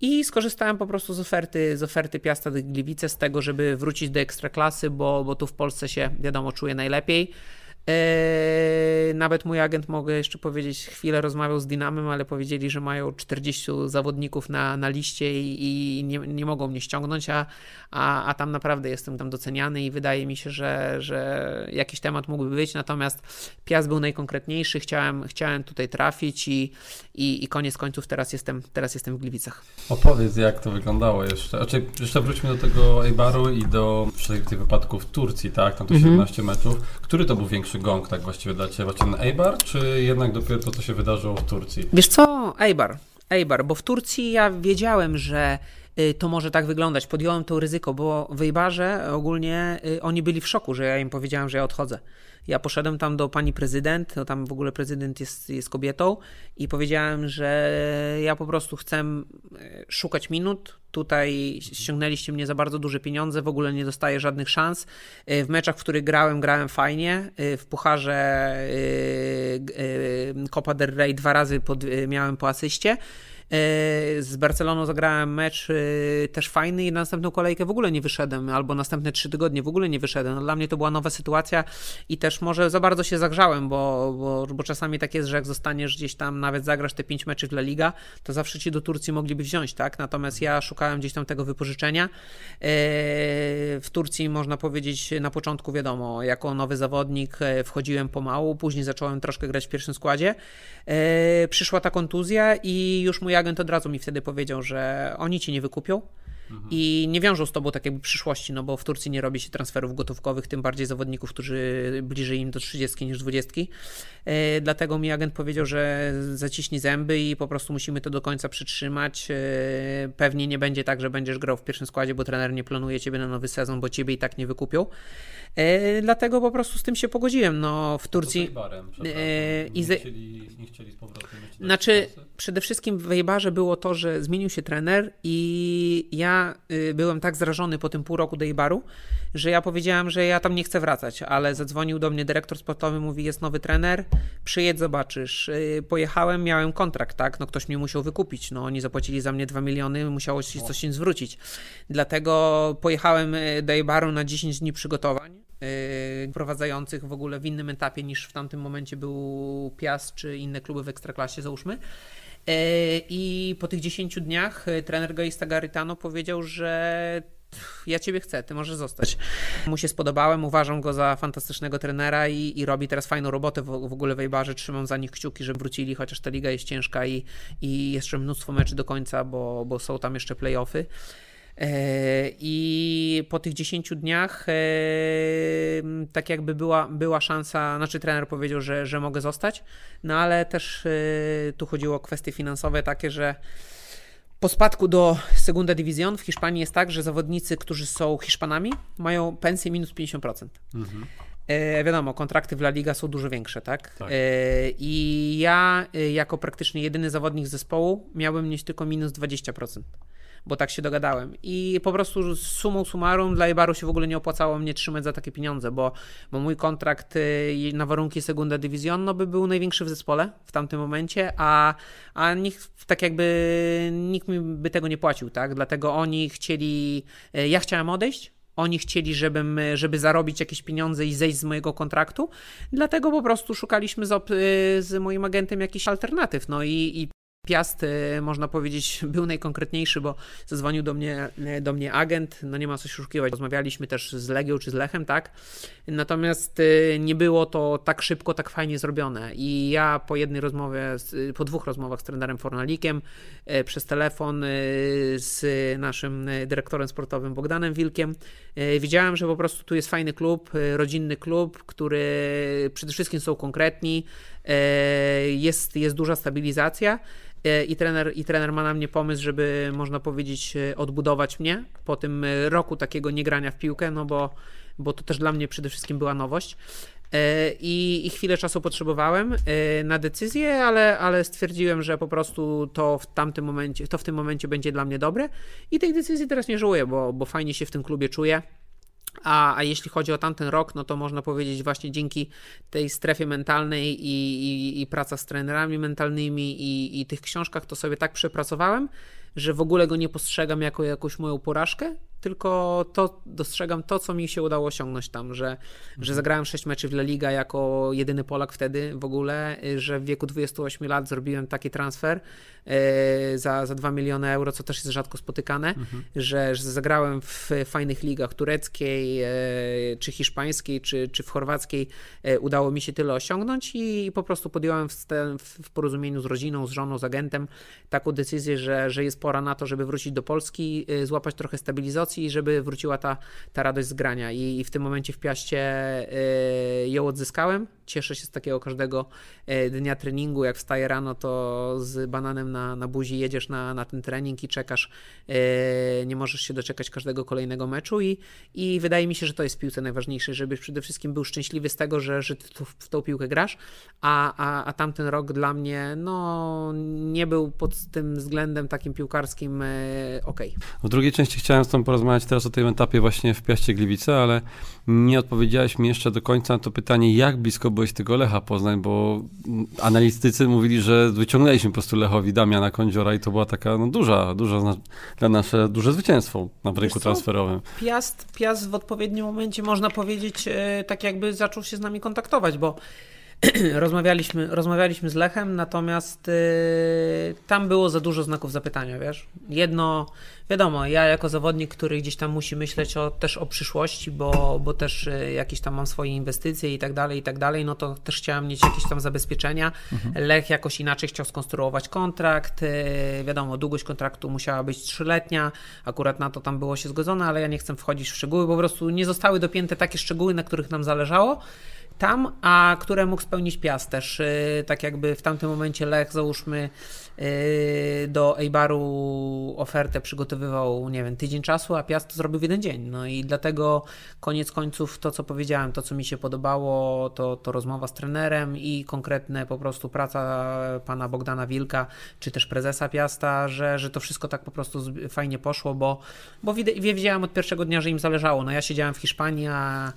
I skorzystałem po prostu z oferty, z oferty Piasta Gliwice, z tego, żeby wrócić do ekstraklasy, bo, bo tu w Polsce się, wiadomo, czuję najlepiej. Eee, nawet mój agent, mogę jeszcze powiedzieć, chwilę rozmawiał z Dynamem, ale powiedzieli, że mają 40 zawodników na, na liście i, i nie, nie mogą mnie ściągnąć, a, a, a tam naprawdę jestem tam doceniany i wydaje mi się, że, że jakiś temat mógłby być, natomiast Piast był najkonkretniejszy, chciałem, chciałem tutaj trafić i, i, i koniec końców teraz jestem, teraz jestem w Gliwicach. Opowiedz, jak to wyglądało jeszcze. Znaczy, jeszcze wróćmy do tego Eibaru i do tych wypadków w Turcji, tak? Tam to 17 mhm. meczów. Który to był większy największy gong tak właściwie dla Ciebie? Właśnie ten Eibar, czy jednak dopiero to, co się wydarzyło w Turcji? Wiesz co, Eibar. Eibar, bo w Turcji ja wiedziałem, że to może tak wyglądać. Podjąłem to ryzyko, bo w Eibarze ogólnie y, oni byli w szoku, że ja im powiedziałem, że ja odchodzę. Ja poszedłem tam do pani prezydent, no tam w ogóle prezydent jest, jest kobietą i powiedziałem, że ja po prostu chcę e, szukać minut. Tutaj ściągnęliście mnie za bardzo duże pieniądze, w ogóle nie dostaję żadnych szans. W meczach, w których grałem, grałem fajnie. W pucharze Copa del Rey dwa razy pod, miałem po asyście. E, z Barceloną zagrałem mecz e, też fajny i na następną kolejkę w ogóle nie wyszedłem, albo następne trzy tygodnie w ogóle nie wyszedłem. No, dla mnie to była nowa sytuacja i też może za bardzo się zagrzałem, bo, bo, bo czasami tak jest, że jak zostaniesz gdzieś tam, nawet zagrasz te pięć meczów dla Liga, to zawsze ci do Turcji mogliby wziąć, tak? Natomiast ja szukałem gdzieś tam tego wypożyczenia. E, w Turcji można powiedzieć na początku, wiadomo, jako nowy zawodnik wchodziłem pomału, później zacząłem troszkę grać w pierwszym składzie. Przyszła ta kontuzja i już mój agent od razu mi wtedy powiedział, że oni ci nie wykupią. Mhm. I nie wiążą z tobą tak jakby przyszłości, no bo w Turcji nie robi się transferów gotówkowych, tym bardziej zawodników, którzy bliżej im do 30 niż 20. E, dlatego mi agent powiedział, że zaciśnij zęby i po prostu musimy to do końca przytrzymać. E, pewnie nie będzie tak, że będziesz grał w pierwszym składzie, bo trener nie planuje ciebie na nowy sezon, bo ciebie i tak nie wykupią. E, dlatego po prostu z tym się pogodziłem. No, w Turcji. Barem, nie, chcieli, nie chcieli z powrotem. Znaczy, przede wszystkim w Wejbarze było to, że zmienił się trener i ja y, byłem tak zrażony po tym pół roku Dejbaru, że ja powiedziałem, że ja tam nie chcę wracać, ale zadzwonił do mnie dyrektor sportowy, mówi, jest nowy trener, przyjedź, zobaczysz. Y, pojechałem, miałem kontrakt, tak, no ktoś mnie musiał wykupić, no oni zapłacili za mnie 2 miliony, musiało się coś im zwrócić. Dlatego pojechałem y, do Eibaru na 10 dni przygotowań, prowadzających w ogóle w innym etapie niż w tamtym momencie był Piast czy inne kluby w Ekstraklasie, załóżmy. Yy, I po tych 10 dniach yy, trener Gaista Garitano powiedział, że ja ciebie chcę, ty możesz zostać. Mu się spodobałem, uważam go za fantastycznego trenera i, i robi teraz fajną robotę w, w ogóle w Ejbarze. Trzymam za nich kciuki, żeby wrócili, chociaż ta liga jest ciężka i, i jeszcze mnóstwo meczy do końca, bo, bo są tam jeszcze playoffy. I po tych 10 dniach tak jakby była, była szansa, znaczy trener powiedział, że, że mogę zostać, no ale też tu chodziło o kwestie finansowe takie, że po spadku do Segunda División w Hiszpanii jest tak, że zawodnicy, którzy są Hiszpanami, mają pensję minus 50%. Mhm. E, wiadomo, kontrakty w La Liga są dużo większe, tak? tak. E, I ja, e, jako praktycznie jedyny zawodnik zespołu, miałem mieć tylko minus 20% bo tak się dogadałem. I po prostu sumą summarum dla Ibaru się w ogóle nie opłacało mnie trzymać za takie pieniądze, bo, bo mój kontrakt y, na warunki Segunda Division no, by był największy w zespole w tamtym momencie, a, a nikt, tak jakby nikt mi by tego nie płacił, tak? Dlatego oni chcieli, y, ja chciałem odejść, oni chcieli, żebym, żeby zarobić jakieś pieniądze i zejść z mojego kontraktu, dlatego po prostu szukaliśmy z, y, z moim agentem jakichś alternatyw. No i, i Piast, e, można powiedzieć, był najkonkretniejszy, bo zadzwonił do mnie, e, do mnie agent, no nie ma co się oszukiwać, rozmawialiśmy też z Legią czy z Lechem, tak? Natomiast e, nie było to tak szybko, tak fajnie zrobione i ja po jednej rozmowie, po dwóch rozmowach z trenerem Fornalikiem, przez telefon z naszym dyrektorem sportowym Bogdanem Wilkiem, widziałem, że po prostu tu jest fajny klub, rodzinny klub, który przede wszystkim są konkretni, jest, jest duża stabilizacja, E, i trener, i trener ma na mnie pomysł, żeby można powiedzieć e, odbudować mnie po tym e, roku takiego niegrania w piłkę, no bo, bo to też dla mnie przede wszystkim była nowość. I, I chwilę czasu potrzebowałem na decyzję, ale, ale stwierdziłem, że po prostu to w tamtym momencie, to w tym momencie będzie dla mnie dobre i tej decyzji teraz nie żałuję, bo, bo fajnie się w tym klubie czuję. A, a jeśli chodzi o tamten rok, no to można powiedzieć właśnie dzięki tej strefie mentalnej i, i, i praca z trenerami mentalnymi i, i tych książkach, to sobie tak przepracowałem, że w ogóle go nie postrzegam jako jakąś moją porażkę, tylko to dostrzegam to, co mi się udało osiągnąć tam, że, mhm. że zagrałem 6 meczy w La Liga jako jedyny Polak wtedy w ogóle, że w wieku 28 lat zrobiłem taki transfer za, za 2 miliony euro, co też jest rzadko spotykane, mhm. że, że zagrałem w fajnych ligach tureckiej, e, czy hiszpańskiej, czy, czy w chorwackiej, e, udało mi się tyle osiągnąć i, po prostu podjąłem w, w, porozumieniu z rodziną, z żoną, z agentem taką decyzję, że, że jest pora na to, żeby wrócić do Polski, złapać trochę stabilizacji i żeby wróciła ta, ta radość z grania. I, i w tym momencie w Piaście ją odzyskałem. Cieszę się z takiego każdego dnia treningu. Jak wstaję rano, to z bananem na, na buzi jedziesz na, na ten trening i czekasz. Y, nie możesz się doczekać każdego kolejnego meczu i, i wydaje mi się, że to jest w piłce najważniejsze, żebyś przede wszystkim był szczęśliwy z tego, że, że ty w tą piłkę grasz, a, a, a tamten rok dla mnie no, nie był pod tym względem takim piłkarskim ok. W drugiej części chciałem z tą porozmawiać teraz o tym etapie właśnie w Piaście Gliwice, ale nie odpowiedziałeś mi jeszcze do końca na to pytanie, jak blisko byłeś tego Lecha Poznań, bo analitycy mówili, że wyciągnęliśmy po prostu Lechowi Damiana Kądziora i to była taka no, duża, duża dla nasze duże zwycięstwo na rynku transferowym. Piast, Piast w odpowiednim momencie można powiedzieć e, tak jakby zaczął się z nami kontaktować, bo rozmawialiśmy, rozmawialiśmy z Lechem, natomiast y, tam było za dużo znaków zapytania, wiesz. Jedno, wiadomo, ja jako zawodnik, który gdzieś tam musi myśleć o, też o przyszłości, bo, bo też y, jakieś tam mam swoje inwestycje i tak dalej, i tak dalej, no to też chciałem mieć jakieś tam zabezpieczenia. Mhm. Lech jakoś inaczej chciał skonstruować kontrakt, y, wiadomo, długość kontraktu musiała być trzyletnia, akurat na to tam było się zgodzone, ale ja nie chcę wchodzić w szczegóły, po prostu nie zostały dopięte takie szczegóły, na których nam zależało tam, a które mógł spełnić Piast też. Y, tak jakby w tamtym momencie Lech, załóżmy, y, do Eibaru ofertę przygotowywał, nie wiem, tydzień czasu, a Piast to zrobił w jeden dzień. No i dlatego koniec końców to, co powiedziałem, to, co mi się podobało, to, to rozmowa z trenerem i konkretne po prostu praca pana Bogdana Wilka, czy też prezesa Piasta, że, że to wszystko tak po prostu fajnie poszło, bo, bo wiedziałem od pierwszego dnia, że im zależało. No ja siedziałem w Hiszpanii, a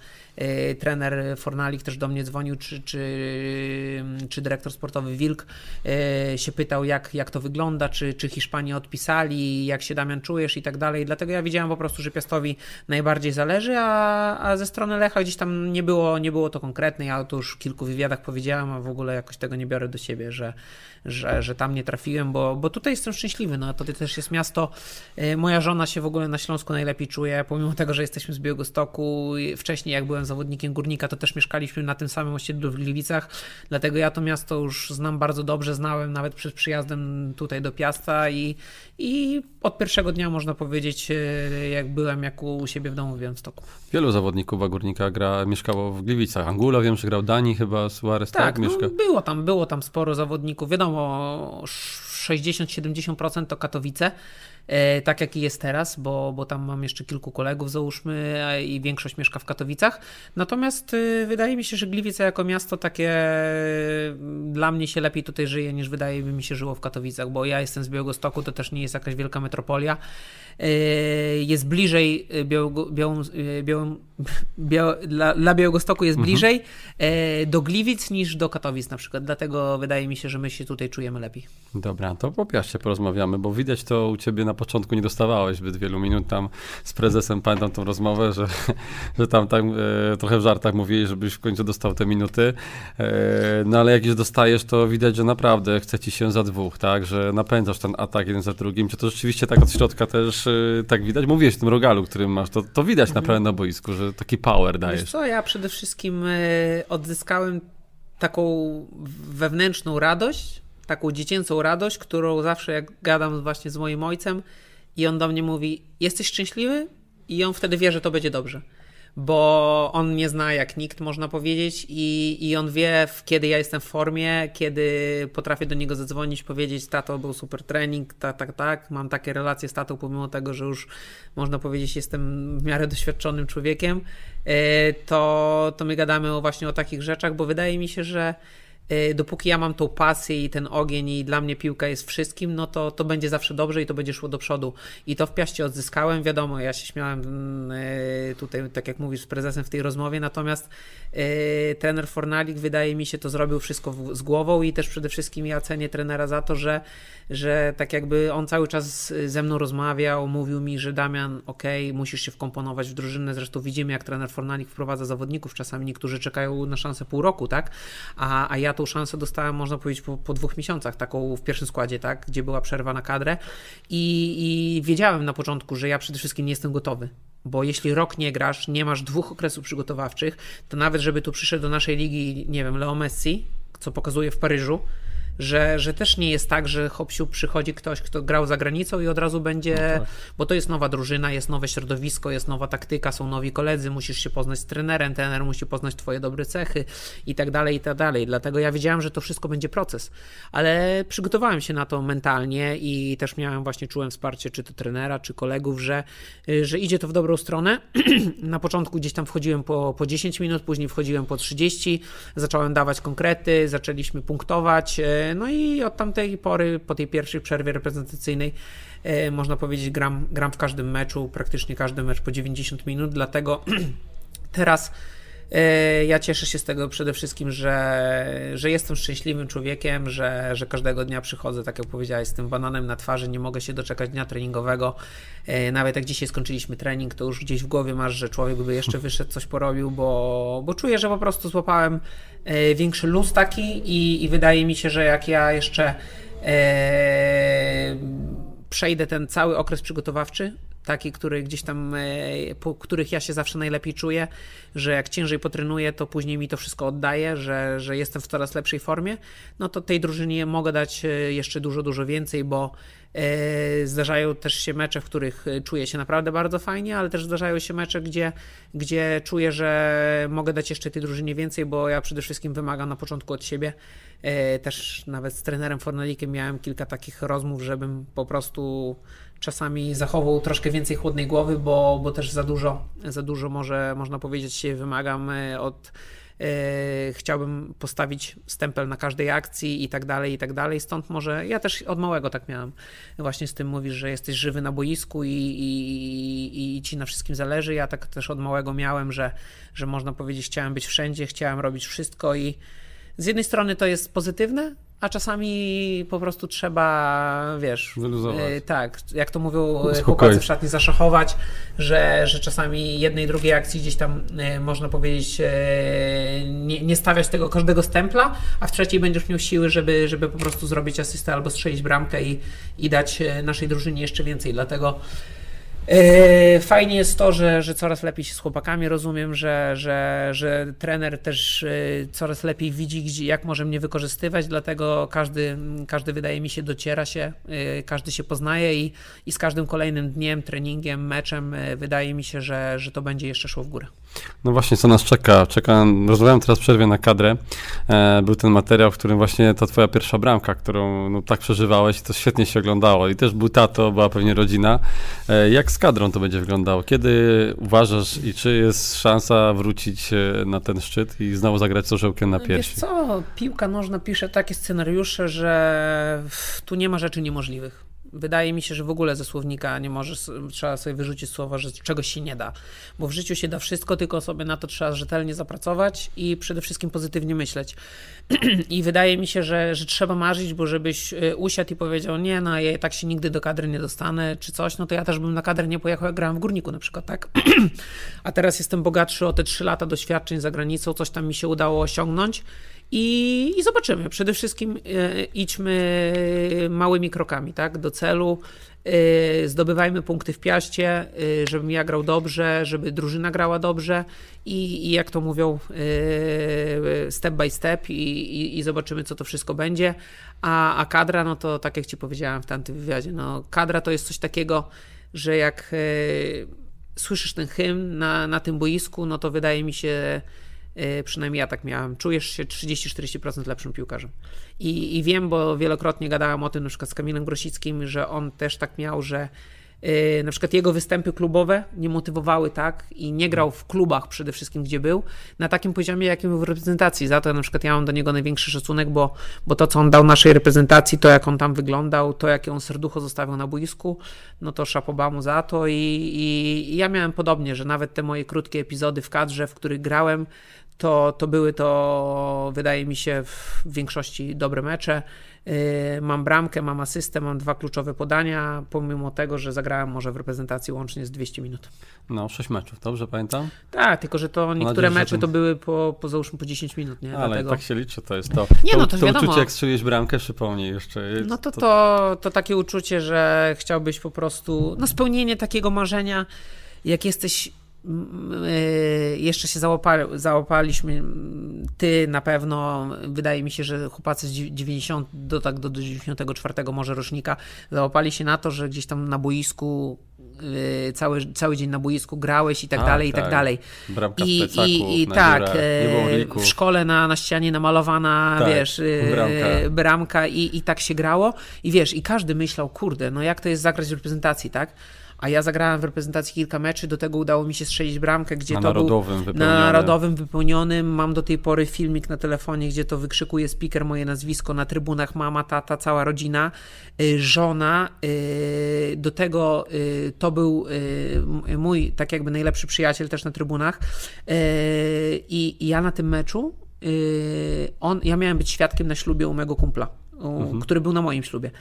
trener Fornalik też do mnie dzwonił, czy, czy, czy dyrektor sportowy Wilk e, się pytał, jak, jak to wygląda, czy, czy Hiszpanie odpisali, jak się Damian czujesz i tak dalej. Dlatego ja widziałem po prostu, że Piastowi najbardziej zależy, a, a ze strony Lecha gdzieś tam nie było, nie było to konkretne. Ja to już w kilku wywiadach powiedziałem, a w ogóle jakoś tego nie biorę do siebie, że, że, że tam nie trafiłem, bo, bo tutaj jestem szczęśliwy. No, to też jest miasto. E, moja żona się w ogóle na Śląsku najlepiej czuje, pomimo tego, że jesteśmy z Białegostoku. Wcześniej, jak byłem byłem zawodnikiem Górnika, to też mieszkaliśmy na tym samym osiedlu w Gliwicach, dlatego ja to miasto już znam bardzo dobrze, znałem nawet przed przyjazdem tutaj do Piasta i, i od pierwszego dnia można powiedzieć, e, jak byłem, jak u siebie w domu w Białymstoku. Wielu zawodników Górnika gra, mieszkało w Gliwicach. Angula wiem, że grał Dani chyba, Suarez, tak? Tak, no, Mieszka... było tam, było tam sporo zawodników. Wiadomo, 60-70% to Katowice, tak jak i jest teraz, bo, bo tam mam jeszcze kilku kolegów, załóżmy, i większość mieszka w Katowicach. Natomiast y, wydaje mi się, że Gliwice jako miasto takie y, dla mnie się lepiej tutaj żyje, niż wydaje mi się żyło w Katowicach, bo ja jestem z Białegostoku, to też nie jest jakaś wielka metropolia. E, jest bliżej Białego, Białą, Białą, Biał, dla, dla Białegostoku jest mhm. bliżej mhm. do Gliwic niż do Katowic na przykład, dlatego wydaje mi się, że my się tutaj czujemy lepiej. Dobra, to po piaście porozmawiamy, bo widać to u ciebie na początku nie dostawałeś zbyt wielu minut tam z prezesem, pamiętam tą rozmowę, że, że tam tak, e, trochę w żartach mówili, żebyś w końcu dostał te minuty, e, no ale jak już dostajesz, to widać, że naprawdę chce ci się za dwóch, tak, że napędzasz ten atak jeden za drugim, czy to rzeczywiście tak od środka też e, tak widać? Mówiłeś w tym rogalu, którym masz, to, to widać mhm. naprawdę na boisku, że taki power dajesz. Wiesz co, ja przede wszystkim e, odzyskałem taką wewnętrzną radość, taką dziecięcą radość, którą zawsze jak gadam właśnie z moim ojcem i on do mnie mówi, jesteś szczęśliwy? I on wtedy wie, że to będzie dobrze bo on mnie zna jak nikt, można powiedzieć, i, i on wie, kiedy ja jestem w formie, kiedy potrafię do niego zadzwonić, powiedzieć: Tato, był super trening, tak, tak, tak. Mam takie relacje z tatą, pomimo tego, że już można powiedzieć, jestem w miarę doświadczonym człowiekiem. E, to, to my gadamy właśnie o takich rzeczach, bo wydaje mi się, że dopóki ja mam tą pasję i ten ogień i dla mnie piłka jest wszystkim, no to, to będzie zawsze dobrze i to będzie szło do przodu. I to w Piaście odzyskałem, wiadomo, ja się śmiałem mm, y, tutaj, tak jak mówisz, z prezesem w tej rozmowie, natomiast yy, trener Fornalik wydaje mi się to zrobił wszystko z głową i też przede wszystkim ja cenię trenera za to, że, że tak jakby on cały czas ze mną rozmawiał, mówił mi, że Damian, ok, musisz się wkomponować w drużynę, zresztą widzimy jak trener Fornalik wprowadza zawodników, czasami niektórzy czekają na szansę pół roku, tak, a, a ja tą szansę dostałem, można powiedzieć, po, po dwóch miesiącach, taką w pierwszym składzie, tak, gdzie była przerwa na kadrę. I, i wiedziałem na początku, że ja przede wszystkim nie jestem gotowy, bo jeśli rok nie grasz, nie masz dwóch okresów przygotowawczych, to nawet żeby tu przyszedł do naszej ligi, nie wiem, Leo Messi, co pokazuje w Paryżu, że, że też nie jest tak, że Hopsiu przychodzi ktoś, kto grał za granicą i od razu będzie, no tak. bo to jest nowa drużyna, jest nowe środowisko, jest nowa taktyka, są nowi koledzy, musisz się poznać z trenerem, trener musi poznać twoje dobre cechy i tak dalej, i tak dalej. Dlatego ja wiedziałem, że to wszystko będzie proces, ale przygotowałem się na to mentalnie i też miałem właśnie, czułem wsparcie czy to trenera, czy kolegów, że, że idzie to w dobrą stronę. na początku gdzieś tam wchodziłem po, po 10 minut, później wchodziłem po 30, zacząłem dawać konkrety, zaczęliśmy punktować, no i od tamtej pory, po tej pierwszej przerwie reprezentacyjnej, e, można powiedzieć, gram, gram w każdym meczu, praktycznie każdy mecz po 90 minut, dlatego teraz ja cieszę się z tego przede wszystkim, że, że jestem szczęśliwym człowiekiem, że, że każdego dnia przychodzę, tak jak powiedziałeś, z tym bananem na twarzy, nie mogę się doczekać dnia treningowego. E, nawet jak dzisiaj skończyliśmy trening, to już gdzieś w głowie masz, że człowiek by jeszcze wyszedł, coś porobił, bo, bo czuję, że po prostu złapałem E, większy luz taki i, i wydaje mi się, że jak ja jeszcze e, przejdę ten cały okres przygotowawczy, taki, który gdzieś tam, e, po których ja się zawsze najlepiej czuję, że jak ciężej potrenuję, to później mi to wszystko oddaje, że, że jestem w coraz lepszej formie, no to tej drużynie mogę dać e, jeszcze dużo, dużo więcej, bo zdarzają też się mecze, w których e, czuję się naprawdę bardzo fajnie, ale też zdarzają się mecze, gdzie, gdzie czuję, że mogę dać jeszcze tej drużynie więcej, bo ja przede wszystkim wymagam na początku od siebie. E, też nawet z trenerem Fornalikiem miałem kilka takich rozmów, żebym po prostu czasami zachował troszkę więcej chłodnej głowy, bo, bo też za dużo, za dużo może można powiedzieć się wymagam od E, chciałbym postawić stempel na każdej akcji i tak dalej, i tak dalej. Stąd może ja też od małego tak miałem. Właśnie z tym mówisz, że jesteś żywy na boisku i, i, i ci na wszystkim zależy. Ja tak też od małego miałem, że, że można powiedzieć, chciałem być wszędzie, chciałem robić wszystko i z jednej strony to jest pozytywne, a czasami po prostu trzeba, wiesz, Wyluzować. tak, jak to mówią e, chłopacy w szatni, zaszachować, że, że czasami jednej, drugiej akcji gdzieś tam e, można powiedzieć nie, nie stawiać tego każdego stempla, a w trzeciej będziesz miał siły, żeby, żeby po prostu zrobić asystę albo strzelić bramkę i, i dać naszej drużynie jeszcze więcej, dlatego fajnie jest to, że, że coraz lepiej się z chłopakami rozumiem, że, że, że trener też e, coraz lepiej widzi, gdzie, jak może mnie wykorzystywać, dlatego każdy, każdy wydaje mi się dociera się, e, każdy się poznaje i, i z każdym kolejnym dniem, treningiem, meczem wydaje mi się, że, że to będzie jeszcze szło w górę. No właśnie, co nas czeka? czeka rozmawiałem teraz przerwie na kadrę. był ten materiał, w którym właśnie ta twoja pierwsza bramka, którą no, tak przeżywałeś to świetnie się oglądało. I też był tato, była pewnie rodzina. jak z kadrą to będzie wyglądało? Kiedy uważasz i czy jest szansa wrócić e, na ten szczyt i znowu zagrać z orzełkiem na piersi? Wiesz co, piłka nożna pisze takie scenariusze, że tu nie ma rzeczy niemożliwych. Wydaje mi się, że w ogóle ze słownika nie możesz, trzeba sobie wyrzucić słowa, że czegoś się nie da. Bo w życiu się da wszystko, tylko sobie na to trzeba rzetelnie zapracować i przede wszystkim pozytywnie myśleć. I wydaje mi się, że, że trzeba marzyć, bo żebyś y, usiadł i powiedział, nie, no ja tak się nigdy do kadry nie dostanę, czy coś, no to ja też bym na kadrę nie pojechał, jak grałem w Górniku na przykład, tak? A teraz jestem bogatszy o te trzy lata doświadczeń za granicą, coś tam mi się udało osiągnąć i, i zobaczymy. Przede wszystkim e, idźmy małymi krokami, tak, do celu. E, zdobywajmy punkty w piaście, e, żebym ja grał dobrze, żeby drużyna grała dobrze i, i jak to mówią, step by step i, i, zobaczymy, co to wszystko będzie. A, a kadra, no to tak jak ci powiedziałem w tamtym wywiadzie, no kadra to jest coś takiego, że jak słyszysz ten hymn na, na tym boisku, no to wydaje mi się, przynajmniej ja tak miałem, czujesz się 30-40% lepszym piłkarzem. I, I wiem, bo wielokrotnie gadałem o tym na przykład z Kamilem Grosickim, że on też tak miał, że yy, na przykład jego występy klubowe nie motywowały tak i nie grał w klubach przede wszystkim, gdzie był, na takim poziomie, jakim był w reprezentacji. Za to na przykład ja mam do niego największy szacunek, bo, bo to, co on dał naszej reprezentacji, to jak on tam wyglądał, to jakie on serducho zostawił na boisku, no to szapoba za to i, i, i ja miałem podobnie, że nawet te moje krótkie epizody w kadrze, w których grałem, to, to były to, wydaje mi się, w większości dobre mecze. Yy, mam bramkę, mam asystę, mam dwa kluczowe podania, pomimo tego, że zagrałem może w reprezentacji łącznie z 200 minut. No, 6 meczów, dobrze pamiętam? Tak, tylko że to niektóre nadzieję, mecze to były po, po załóżmy po 10 minut, nie? Ale Dlatego... tak się liczy, to jest to. Nie, to, no to, to uczucie, jak strzeliłeś bramkę, przypomnij jeszcze. No to, to, to takie uczucie, że chciałbyś po prostu, no spełnienie takiego marzenia, jak jesteś Y, jeszcze się załapali, załapaliśmy, ty na pewno, wydaje mi się, że chłopacy z 90 do, tak do 94 może rocznika załapali się na to, że gdzieś tam na boisku y, cały, cały dzień na boisku grałeś i tak A, dalej, i tak, tak dalej. Bramka I, plecaku, i, i tak, y, w szkole na, na ścianie namalowana, tak, wiesz, bramka, bramka i, i tak się grało i wiesz, i każdy myślał, kurde, no jak to jest zagrać w reprezentacji, tak? A ja zagrałem w reprezentacji kilka meczy, do tego udało mi się strzelić bramkę, gdzie na to narodowym był na narodowym wypełnionym. Mam do tej pory filmik na telefonie, gdzie to wykrzykuje speaker moje nazwisko na trybunach, mama, tata, cała rodzina, y, żona. Y, do tego y, to był mój tak jakby najlepszy przyjaciel też na trybunach i ja na tym meczu on, ja miałem być świadkiem na ślubie u mego kumpla, mhm. który był na moim ślubie.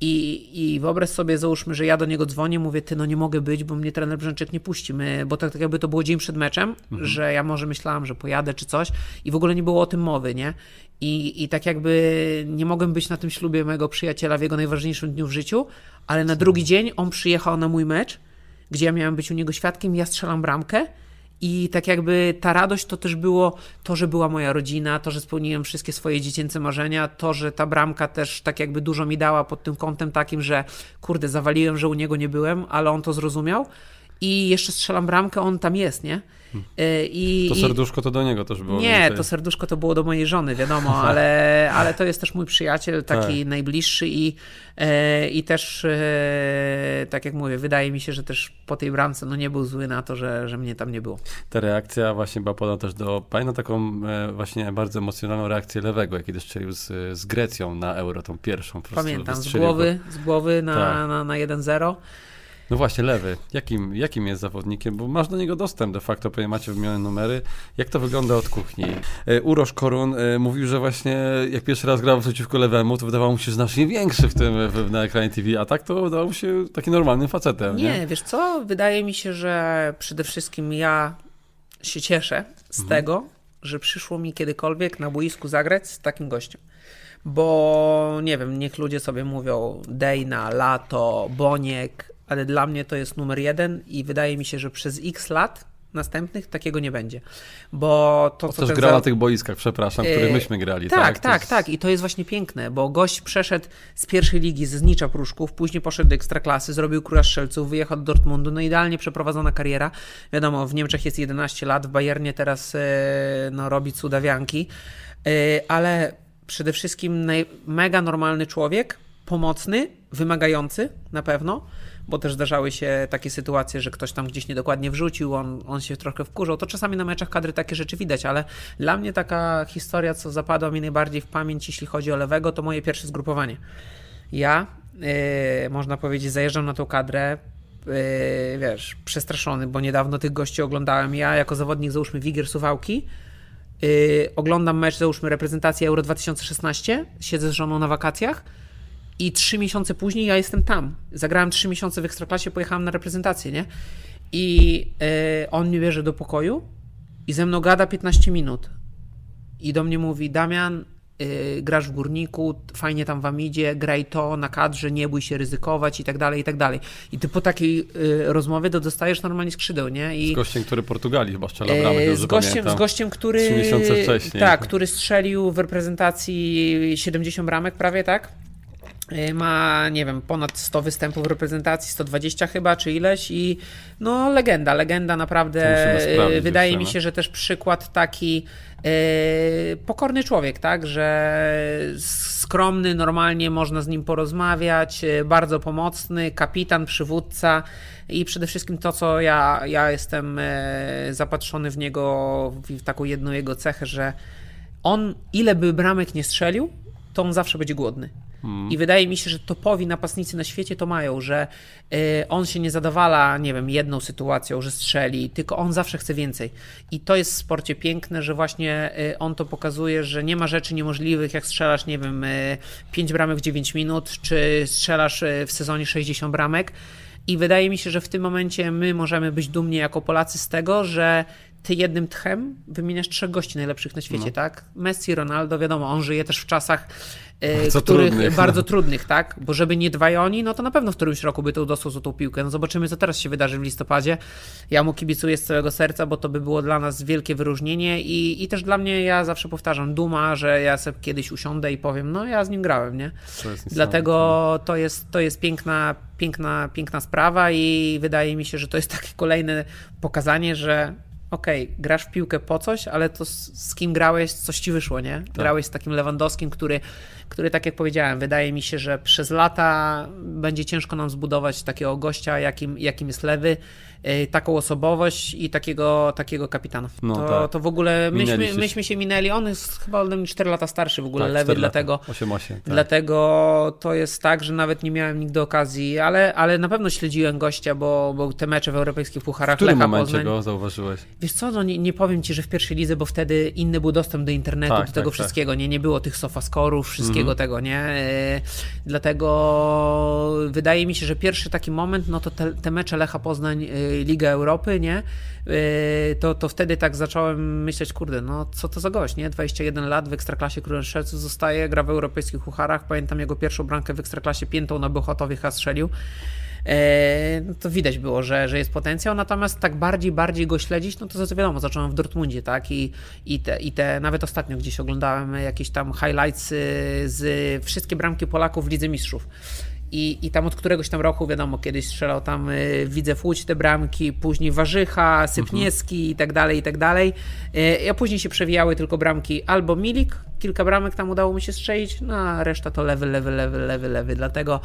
I, I wyobraź sobie, załóżmy, że ja do niego dzwonię, mówię, ty no nie mogę być, bo mnie trener Brzęczyk nie puści, My, bo tak, tak jakby to było dzień przed meczem, mhm. że ja może myślałam, że pojadę czy coś i w ogóle nie było o tym mowy, nie? I, I tak jakby nie mogłem być na tym ślubie mojego przyjaciela w jego najważniejszym dniu w życiu, ale na drugi dzień on przyjechał na mój mecz, gdzie ja miałem być u niego świadkiem, ja strzelam bramkę i tak jakby ta radość to też było to, że była moja rodzina, to, że spełniłem wszystkie swoje dziecięce marzenia, to, że ta bramka też tak jakby dużo mi dała pod tym kątem takim, że kurde, zawaliłem, że u niego nie byłem, ale on to zrozumiał i jeszcze strzelam bramkę, on tam jest, nie? E, I, to serduszko to do niego też było. Nie, więcej. to serduszko to było do mojej żony, wiadomo, ale, ale to jest też mój przyjaciel, taki tak. najbliższy i, e, i też, e, tak jak mówię, wydaje mi się, że też po tej bramce no nie był zły na to, że, że mnie tam nie było. Ta reakcja właśnie była podobna też do, pamiętam taką właśnie bardzo emocjonalną reakcję Lewego, też strzelił z, z Grecją na Euro, tą pierwszą. Pamiętam, z głowy, z głowy na, tak. na, na 1-0. No właśnie, lewy. Jakim, jakim jest zawodnikiem? Bo masz do niego dostęp de facto, pewnie macie wymienione numery. Jak to wygląda od kuchni? E, Uroż Korun e, mówił, że właśnie jak pierwszy raz grał przeciwko lewemu, to wydawało mu się znacznie większy w tym w, na ekranie TV, a tak to wydawał mu się taki normalnym facetem. Nie, nie? wiesz co? Wydaje mi się, że przede wszystkim ja się cieszę z mhm. tego, że przyszło mi kiedykolwiek na boisku zagrać z takim gościem bo nie wiem, niech ludzie sobie mówią Dejna, Lato, Boniek, ale dla mnie to jest numer jeden i wydaje mi się, że przez x lat następnych takiego nie będzie. Bo to, co też gra za- na tych boiskach, przepraszam, w których myśmy grali. tak, Tak, tak, jest- tak. I to jest właśnie piękne, bo gość przeszedł z pierwszej ligi ze Znicza Pruszków, później poszedł do Ekstraklasy, zrobił Kura Strzelców, wyjechał do Dortmundu, no idealnie przeprowadzona kariera. Wiadomo, w Niemczech jest 11 lat, w Bayernie teraz e, no, robi cudawianki, E, ale przede wszystkim mega normalny człowiek, pomocny, wymagający na pewno, bo też zdarzały się takie sytuacje, że ktoś tam gdzieś niedokładnie wrzucił, on, on się trochę wkurzał. To czasami na meczach kadry takie rzeczy widać, ale dla mnie taka historia, co zapadła mi najbardziej w pamięć, jeśli chodzi o lewego, to moje pierwsze zgrupowanie. Ja, yy, można powiedzieć, zajeżdżam na tą kadrę, yy, wiesz, przestraszony, bo niedawno tych gości oglądałem. Ja jako zawodnik, załóżmy, Wigier Suwałki, yy, oglądam mecz, załóżmy, reprezentacji Euro 2016, siedzę z żoną na wakacjach i trzy miesiące później ja jestem tam. Zagrałem trzy miesiące w Ekstraklasie, pojechałem na reprezentację, nie? I yy, on mnie bierze do pokoju i ze mną gada 15 minut. I do mnie mówi, Damian, yy, grasz w Górniku, fajnie tam wam idzie, graj to na kadrze, nie bój się ryzykować i tak dalej, i tak dalej. I ty po takiej yy, rozmowie to dostajesz normalnie skrzydeł, nie? I, Z gościem, który Portugalii chyba strzela E, bramę, z, gościem, z gościem, który. Trzy miesiące wcześniej. Tak, który strzelił w reprezentacji 70 bramek prawie, tak? E, Ma, nie wiem, ponad 100 występów w reprezentacji, 120 chyba, czy ileś i no legenda, legenda naprawdę. E, Wydaje jeszcze, mi no. się, że też przykład taki e, pokorny człowiek, tak, że skromny, normalnie można z nim porozmawiać, e, bardzo pomocny, kapitan, przywódca i przede wszystkim to, co ja, ja jestem zapatrzony w niego, w taką jedną jego cechę, że on ile by bramek nie strzelił, to on zawsze będzie głodny. I wydaje mi się, że topowi napastnicy na świecie to mają, że y, on się nie zadowala, nie wiem, jedną sytuacją, że strzeli, tylko on zawsze chce więcej. I to jest w sporcie piękne, że właśnie y, on to pokazuje, że nie ma rzeczy niemożliwych, jak strzelasz, nie wiem, y, 5 bramek w 9 minut, czy strzelasz y, w sezonie 60 bramek. I wydaje mi się, że w tym momencie my możemy być dumni jako Polacy z tego, że ty jednym tchem wymieniasz trzech gości najlepszych na świecie, tak? Messi, Ronaldo, wiadomo, on żyje też w czasach, Bardzo których trudnych, no. bardzo trudnych, tak? Bo żeby nie dwaj oni, no to na pewno w którymś roku by to dostał złotą piłkę. No zobaczymy, co teraz się wydarzy w listopadzie. Ja mu kibicuję z całego serca, bo to by było dla nas wielkie wyróżnienie i, i też dla mnie, ja zawsze powtarzam, duma, że ja sobie kiedyś usiądę i powiem, no ja z nim grałem, nie? Dlatego to jest, to jest piękna, piękna, piękna sprawa i wydaje mi się, że to jest takie kolejne pokazanie, że okej, grasz w piłkę po coś, ale to z, z kim grałeś, coś ci wyszło, nie? Grałeś z takim Lewandowskim, który, który, tak jak powiedziałem, wydaje mi się, że przez lata będzie ciężko nam zbudować takiego gościa, jakim, jakim jest Lewy, yy, taką osobowość i takiego, takiego kapitana. No to, tak. to w ogóle myśmy, się. myśmy się minęli, on jest chyba ode mnie 4 lata starszy w ogóle, Tak, Lewy, dlatego... 8-8, tak. Dlatego to jest tak, że nawet nie miałem nigdy okazji, ale, ale na pewno śledziłem gościa, bo, bo te mecze w europejskich W pucharach którym Lecha momencie Poznań. go zauważyłeś? Wiesz co, no nie, nie powiem ci, że w pierwszej lidze, bo wtedy inny był dostęp do internetu, Tak, do tego tak, tak. wszystkiego, nie, nie było tych sofaskorów, wszystkiego Mhm. tego, nie. E, Dlatego wydaje mi się, że pierwszy taki moment, no to te, te mecze Lecha Poznań, e, Liga Europy, nie, E, to, to wtedy tak zacząłem myśleć, kurde, no co to za gość, nie, 21 lat w Ekstraklasie Królem Strzelców zostaje, gra w europejskich pucharach, pamiętam jego pierwszą bramkę w Ekstraklasie piętą na Bechotowie chyba strzelił. E, no to widać było, że, że jest potencjał, natomiast tak bardziej, bardziej go śledzić, no to co wiadomo, zacząłem w Dortmundzie, tak, i, i, te, i te, nawet ostatnio gdzieś oglądałem jakieś tam highlights y, z wszystkie bramki Polaków w Lidze Mistrzów. I, I tam od któregoś tam roku, wiadomo, kiedyś strzelał tam y, Widzę Łódź te bramki, później Warzycha, Sypniewski i tak dalej, i tak dalej. Y, A później się przewijały tylko bramki albo Milik, kilka bramek tam udało mi się strzelić, no a reszta to lewy, lewy, lewy, lewy, lewy, dlatego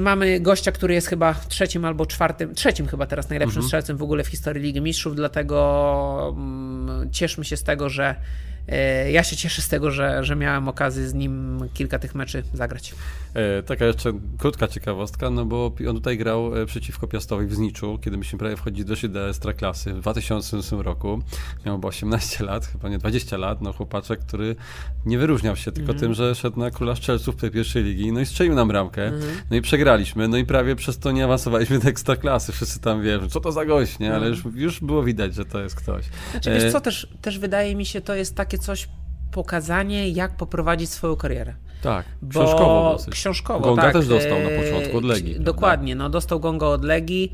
mamy gościa, który jest chyba trzecim albo czwartym, trzecim chyba teraz najlepszym strzelcem w ogóle w historii Ligi Mistrzów, dlatego mm, cieszmy się z tego, że yy, ja się cieszę z tego, że, że miałem okazję z nim kilka tych meczy zagrać. E, taka jeszcze krótka ciekawostka, no bo on tutaj grał e, przeciwko Piastowi w Zniczu, kiedy myśmy prawie wchodzili doszli do Ekstraklasy w 2008 roku. Miał chyba 18 lat, chyba nie 20 lat, no chłopaczek, który nie wyróżniał się tylko tym, że szedł na króla strzelców tej pierwszej ligi, no i strzelił nam bramkę, no i przegraliśmy, no i prawie przez to nie awansowaliśmy do Ekstraklasy. Wszyscy tam wiedzą, co to za gość, nie? Ale już, już było widać, że to jest ktoś. Znaczy, E, wiesz co, też, też wydaje mi się, to jest takie coś, pokazanie, jak poprowadzić swoją karierę. Tak, bo książkowo dosyć. Książkowo, Gonga tak. też dostał na początku od Legii. Dokładnie, no dostał Gonga od Legii,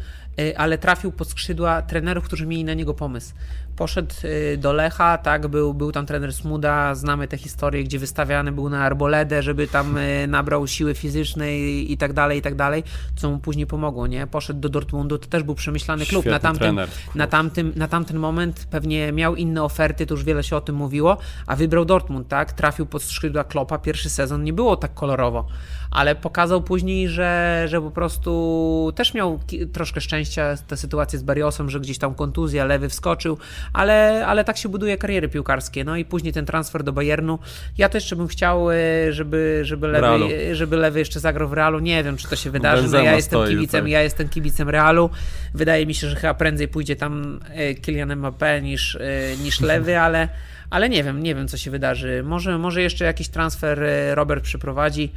ale trafił pod skrzydła trenerów, którzy mieli na niego pomysł. Poszedł e, do Lecha, tak, był, był tam trener Smuda, znamy te historie, gdzie wystawiany był na arboledę, żeby tam nabrał siły fizycznej i tak dalej, i tak dalej, co mu później pomogło, nie? Poszedł do Dortmundu, to też był przemyślany klub. na tamtym, trener, na, tamtym, na tamtym moment pewnie miał inne oferty, to już wiele się o tym mówiło, a wybrał Dortmund, tak? Trafił pod skrzydła Klopa, pierwszy sezon nie było tak kolorowo, ale pokazał później, że, że po prostu też miał troszkę szczęścia tę sytuację z Barriosem, że gdzieś tam kontuzja, lewy wskoczył, ale, ale tak się buduje kariery piłkarskie. No i później ten transfer do Bayernu. Ja też bym chciał, e, żeby, żeby, lewy, żeby lewy jeszcze zagrał w Realu. Nie wiem, czy to się wydarzy. No ja jestem kibicem, ja jestem kibicem Realu. Wydaje mi się, że chyba prędzej pójdzie tam e, Kylian Mbappé niż, e, niż lewy, ale ale nie wiem, nie wiem co się wydarzy. Może, może jeszcze jakiś transfer Robert przyprowadzi.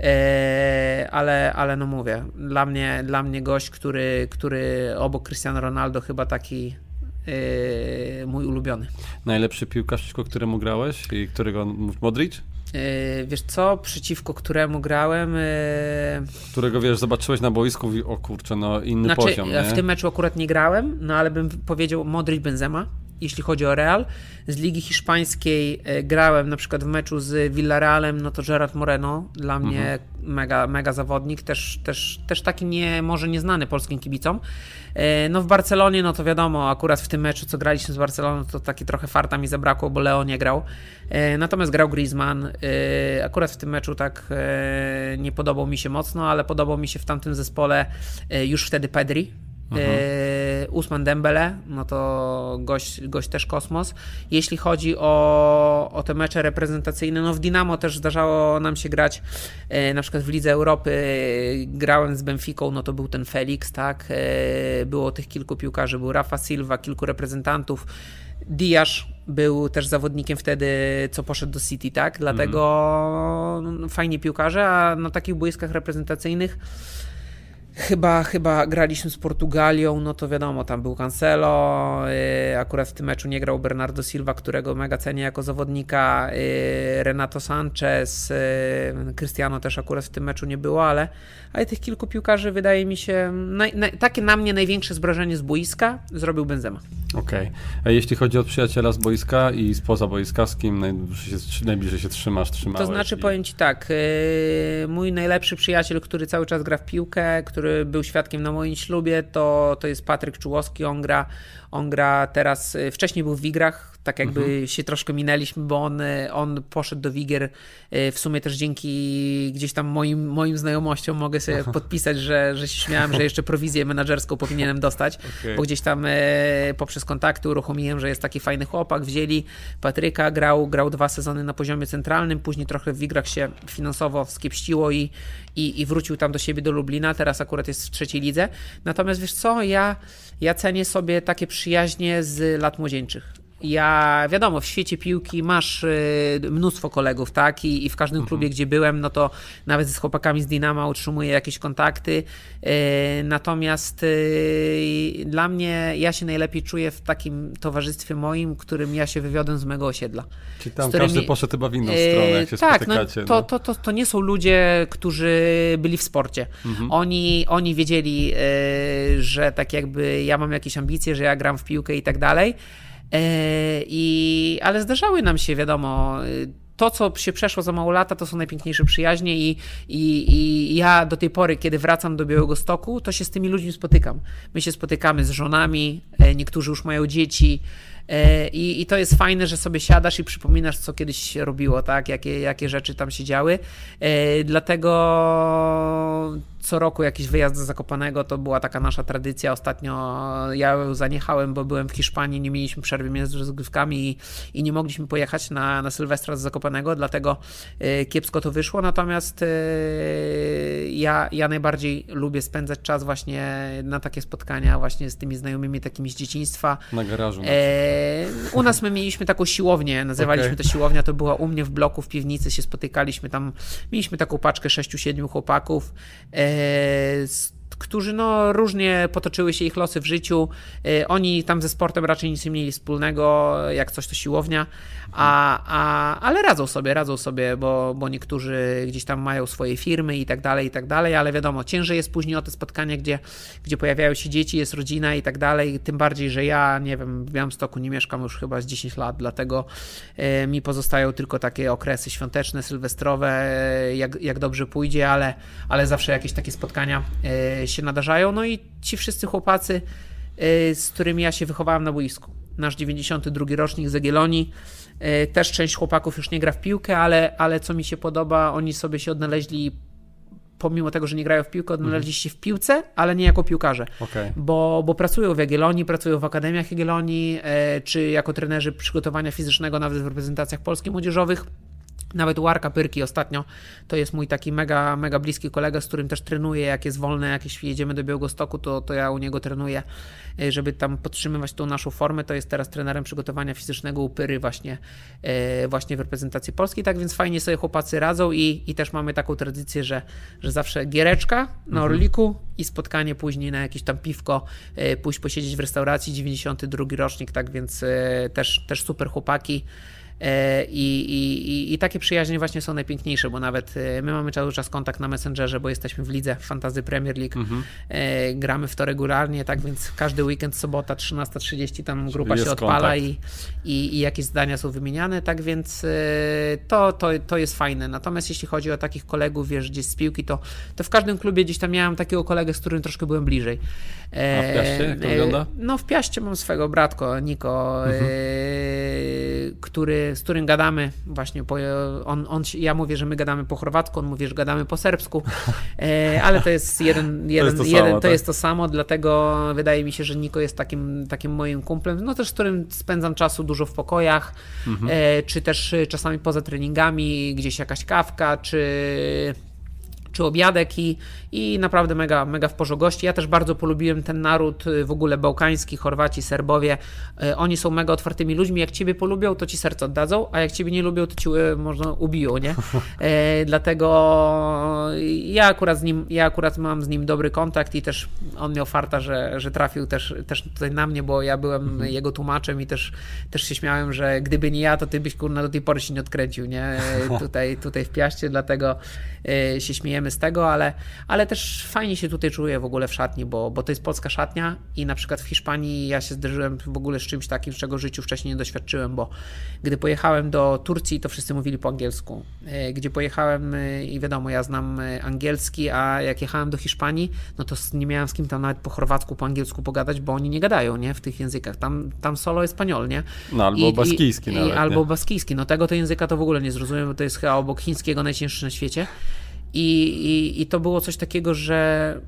E, ale, ale no mówię, dla mnie, dla mnie gość, który, który obok Cristiano Ronaldo chyba taki e, mój ulubiony. Najlepszy piłkarz, przeciwko któremu grałeś i którego Modric? E, wiesz co, przeciwko któremu grałem. Którego wiesz, zobaczyłeś na boisku i o kurczę, no inny znaczy, poziom. Nie? W tym meczu akurat nie grałem, no ale bym powiedział Modric Benzema jeśli chodzi o Real. Z Ligi Hiszpańskiej e, grałem na przykład w meczu z Villarrealem, no to Gerard Moreno, dla mnie mhm. mega, mega zawodnik, też, też, też taki nie, może nieznany polskim kibicom. E, no w Barcelonie, no to wiadomo, akurat w tym meczu, co graliśmy z Barceloną, to taki trochę farta mi zabrakło, bo Leo nie grał. E, natomiast grał Griezmann. Akurat w tym meczu tak nie podobał mi się mocno, ale podobał mi się w tamtym zespole już wtedy Pedri, E, Usman Dembele, no to gość, gość też kosmos. Jeśli chodzi o, o te mecze reprezentacyjne, no w Dinamo też zdarzało nam się grać, e, na przykład w Lidze Europy grałem z Benficą, no to był ten Felix, tak, było tych kilku piłkarzy, był Rafa Silva, kilku reprezentantów, Diaz był też zawodnikiem wtedy, co poszedł do City, tak, dlatego mm. fajni piłkarze, a na takich boiskach reprezentacyjnych Chyba, chyba graliśmy z Portugalią, no to wiadomo, tam był Cancelo, yy, akurat w tym meczu nie grał Bernardo Silva, którego mega cenię jako zawodnika, yy, Renato Sanchez, yy, Cristiano też akurat w tym meczu nie było, ale, ale tych kilku piłkarzy wydaje mi się, naj, naj, takie na mnie największe zbrażenie z boiska zrobił Benzema. Okej, okay. a jeśli chodzi o przyjaciela z boiska i spoza boiska, z kim najbliżej się, najbliżej się trzymasz, trzymałeś? To znaczy i... powiem Ci tak, mój najlepszy przyjaciel, który cały czas gra w piłkę, który który był świadkiem na moim ślubie, to, to jest Patryk Czułowski. On gra, on gra teraz, y, wcześniej był w Wigrach, tak jakby mhm. się troszkę minęliśmy, bo on, on poszedł do Wigier e, w sumie też dzięki gdzieś tam moim, moim znajomościom mogę sobie podpisać, że, że się śmiałem, że jeszcze prowizję menadżerską powinienem dostać, okay. bo gdzieś tam e, poprzez kontakty uruchomiłem, że jest taki fajny chłopak, wzięli Patryka, grał, grał dwa sezony na poziomie centralnym, później trochę w Wigrach się finansowo skiepściło i, i, i wrócił tam do siebie do Lublina, teraz akurat jest w trzeciej lidze. Natomiast wiesz co, ja, ja cenię sobie takie przyjaźnie z lat młodzieńczych ja wiadomo, w świecie piłki masz y, mnóstwo kolegów, tak? I, i w każdym mhm. klubie, gdzie byłem, no to nawet z chłopakami z Dinama utrzymuję jakieś kontakty. Y, natomiast y, dla mnie ja się najlepiej czuję w takim towarzystwie moim, którym ja się wywiodłem z mego osiedla. Czyli tam którymi, każdy poszedł chyba w inną stronę, jak się tak, no, spotykacie. No, to, to, to, to nie są ludzie, którzy byli w sporcie. Mhm. Oni, oni wiedzieli, że tak jakby ja mam jakieś ambicje, że ja gram w piłkę i tak dalej. E, I, ale zdarzały nam się, wiadomo, to, co się przeszło za mało lata, to są najpiękniejsze przyjaźnie i, i, i ja do tej pory, kiedy wracam do Białego Stoku, to się z tymi ludźmi spotykam. My się spotykamy z żonami, e, niektórzy już mają dzieci, E, I, I to jest fajne, że sobie siadasz i przypominasz, co kiedyś się robiło, tak? Jakie, jakie rzeczy tam się działy. Dlatego co roku jakiś wyjazd do Zakopanego to była taka nasza tradycja. Ostatnio ja ją zaniechałem, bo byłem w Hiszpanii, nie mieliśmy przerwy między rozgrywkami i, i nie mogliśmy pojechać na, na Sylwestra z Zakopanego, dlatego e, kiepsko to wyszło. Natomiast ja, ja najbardziej lubię spędzać czas właśnie na takie spotkania właśnie z tymi znajomymi takimi z dzieciństwa. Na garażu. Na u nas my mieliśmy taką siłownię, nazywaliśmy okay. to siłownia, to była u mnie w bloku, w piwnicy się spotykaliśmy tam, mieliśmy taką paczkę 6-7 chłopaków, e, Is. Którzy no różnie potoczyły się ich losy w życiu. Y, oni tam ze sportem raczej nic nie mieli wspólnego, jak coś to siłownia, a, a, ale radzą sobie, radzą sobie, bo, bo niektórzy gdzieś tam mają swoje firmy i tak dalej, i tak dalej, ale wiadomo, ciężej jest później o te spotkania, gdzie, gdzie pojawiają się dzieci, jest rodzina i tak dalej, tym bardziej, że ja, nie wiem, w Białymstoku nie mieszkam już chyba z 10 lat, dlatego y, mi pozostają tylko takie okresy świąteczne, sylwestrowe, jak, jak dobrze pójdzie, ale, ale zawsze jakieś takie spotkania się nadarzają. No i ci wszyscy chłopacy, z którymi ja się wychowałem na boisku. Nasz 92 rocznik z Jagiellonii. Też część chłopaków już nie gra w piłkę, ale, ale co mi się podoba, oni sobie się odnaleźli pomimo tego, że nie grają w piłkę, odnaleźli się w piłce, ale nie jako piłkarze. Okay. Bo, bo pracują w Jagiellonii, pracują w akademiach Jagiellonii, czy jako trenerzy przygotowania fizycznego nawet w reprezentacjach polskich młodzieżowych. Nawet Łarka Pyrki ostatnio to jest mój taki mega, mega bliski kolega, z którym też trenuję. Jak jest wolne, jak jedziemy do Białegostoku, to, to ja u niego trenuję, e, żeby tam podtrzymywać tą naszą formę. To jest teraz trenerem przygotowania fizycznego u Pyry właśnie, e, właśnie w reprezentacji polskiej. Tak więc fajnie sobie chłopacy radzą i, i też mamy taką tradycję, że, że zawsze giereczka na mhm. Orliku i spotkanie później na jakieś tam piwko, e, pójść posiedzieć w restauracji, 92 rocznik, tak więc też, też super chłopaki. E, I, i, I, takie przyjaźnie właśnie są najpiękniejsze, bo nawet e, my mamy cały czas kontakt na Messengerze, bo jesteśmy w lidze Fantazy Premier League. Mhm. E, gramy w to regularnie, tak więc każdy weekend, sobota 13.30 tam grupa się odpala i, i, i, jakieś zdania są wymieniane, tak więc to, to, to jest fajne. Natomiast jeśli chodzi o takich kolegów, wiesz, gdzieś z piłki, to, to w każdym klubie gdzieś tam miałem takiego kolegę, z którym troszkę byłem bliżej. A w Piaście jak to wygląda? No w Piaście mam swego bratko, Niko, mhm. który z którym gadamy właśnie, po, on, on, ja mówię, że my gadamy po chorwacku, on mówi, że gadamy po serbsku, e, ale to jest jeden, jeden, to, jest to, jeden, samo, to tak? jest to samo, dlatego wydaje mi się, że Niko jest takim, takim moim kumplem, no też z którym spędzam czasu dużo w pokojach, mhm. e, czy też czasami poza treningami, gdzieś jakaś kawka, czy czy obiadek i, i naprawdę mega, mega w porządku gości. Ja też bardzo polubiłem ten naród y, w ogóle bałkański, Chorwaci, Serbowie. Y, oni są mega otwartymi ludźmi. Jak ciebie polubią, to ci serce oddadzą, a jak ciebie nie lubią, to ci y, można ubiją, nie? Dlatego ja akurat z nim, ja akurat mam z nim dobry kontakt i też on miał farta, że, że trafił też, też tutaj na mnie, bo ja byłem mhm. jego tłumaczem i też, też się śmiałem, że gdyby nie ja, to ty byś kurna do tej pory się nie odkręcił, nie? Tutaj, tutaj w Piaście, dlatego się śmiejemy z tego, ale, ale też fajnie się tutaj czuję w ogóle w szatni, bo, bo to jest polska szatnia i na przykład w Hiszpanii ja się zderzyłem w ogóle z czymś takim, czego w życiu wcześniej nie doświadczyłem, bo gdy pojechałem do Turcji, to wszyscy mówili po angielsku. E, gdzie pojechałem e, i wiadomo, ja znam e, angielski, a jak jechałem do Hiszpanii, no to nie miałem z kim tam nawet po chorwacku, po angielsku pogadać, bo oni nie gadają, nie, w tych językach. Tam, tam solo espanol, nie? No albo I, baskijski i, nawet, i, Albo baskijski. No tego to języka to w ogóle nie zrozumiem, bo to jest chyba obok chińskiego najcięższy na świecie. I, i, I to było coś takiego, że